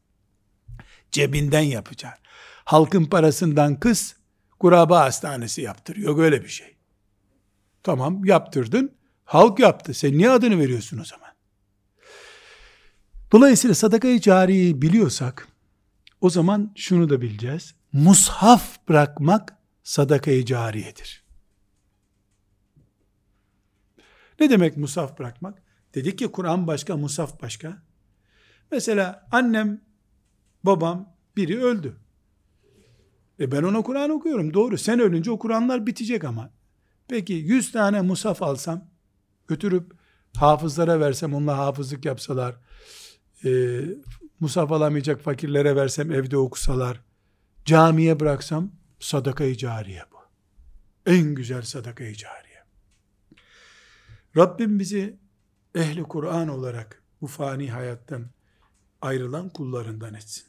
Cebinden yapacaksın. Halkın parasından kız kuraba hastanesi yaptırıyor. Yok öyle bir şey. Tamam yaptırdın. Halk yaptı. Sen niye adını veriyorsun o zaman? Dolayısıyla sadakayı cariyi biliyorsak o zaman şunu da bileceğiz. Mushaf bırakmak sadakayı cariyedir. Ne demek mushaf bırakmak? Dedik ki Kur'an başka, mushaf başka. Mesela annem, babam biri öldü. E ben ona Kur'an okuyorum. Doğru. Sen ölünce o Kur'anlar bitecek ama. Peki 100 tane musaf alsam, götürüp hafızlara versem, onunla hafızlık yapsalar, e, musaf alamayacak fakirlere versem, evde okusalar, camiye bıraksam, sadaka-i cariye bu. En güzel sadaka-i cariye. Rabbim bizi ehli Kur'an olarak bu fani hayattan ayrılan kullarından etsin.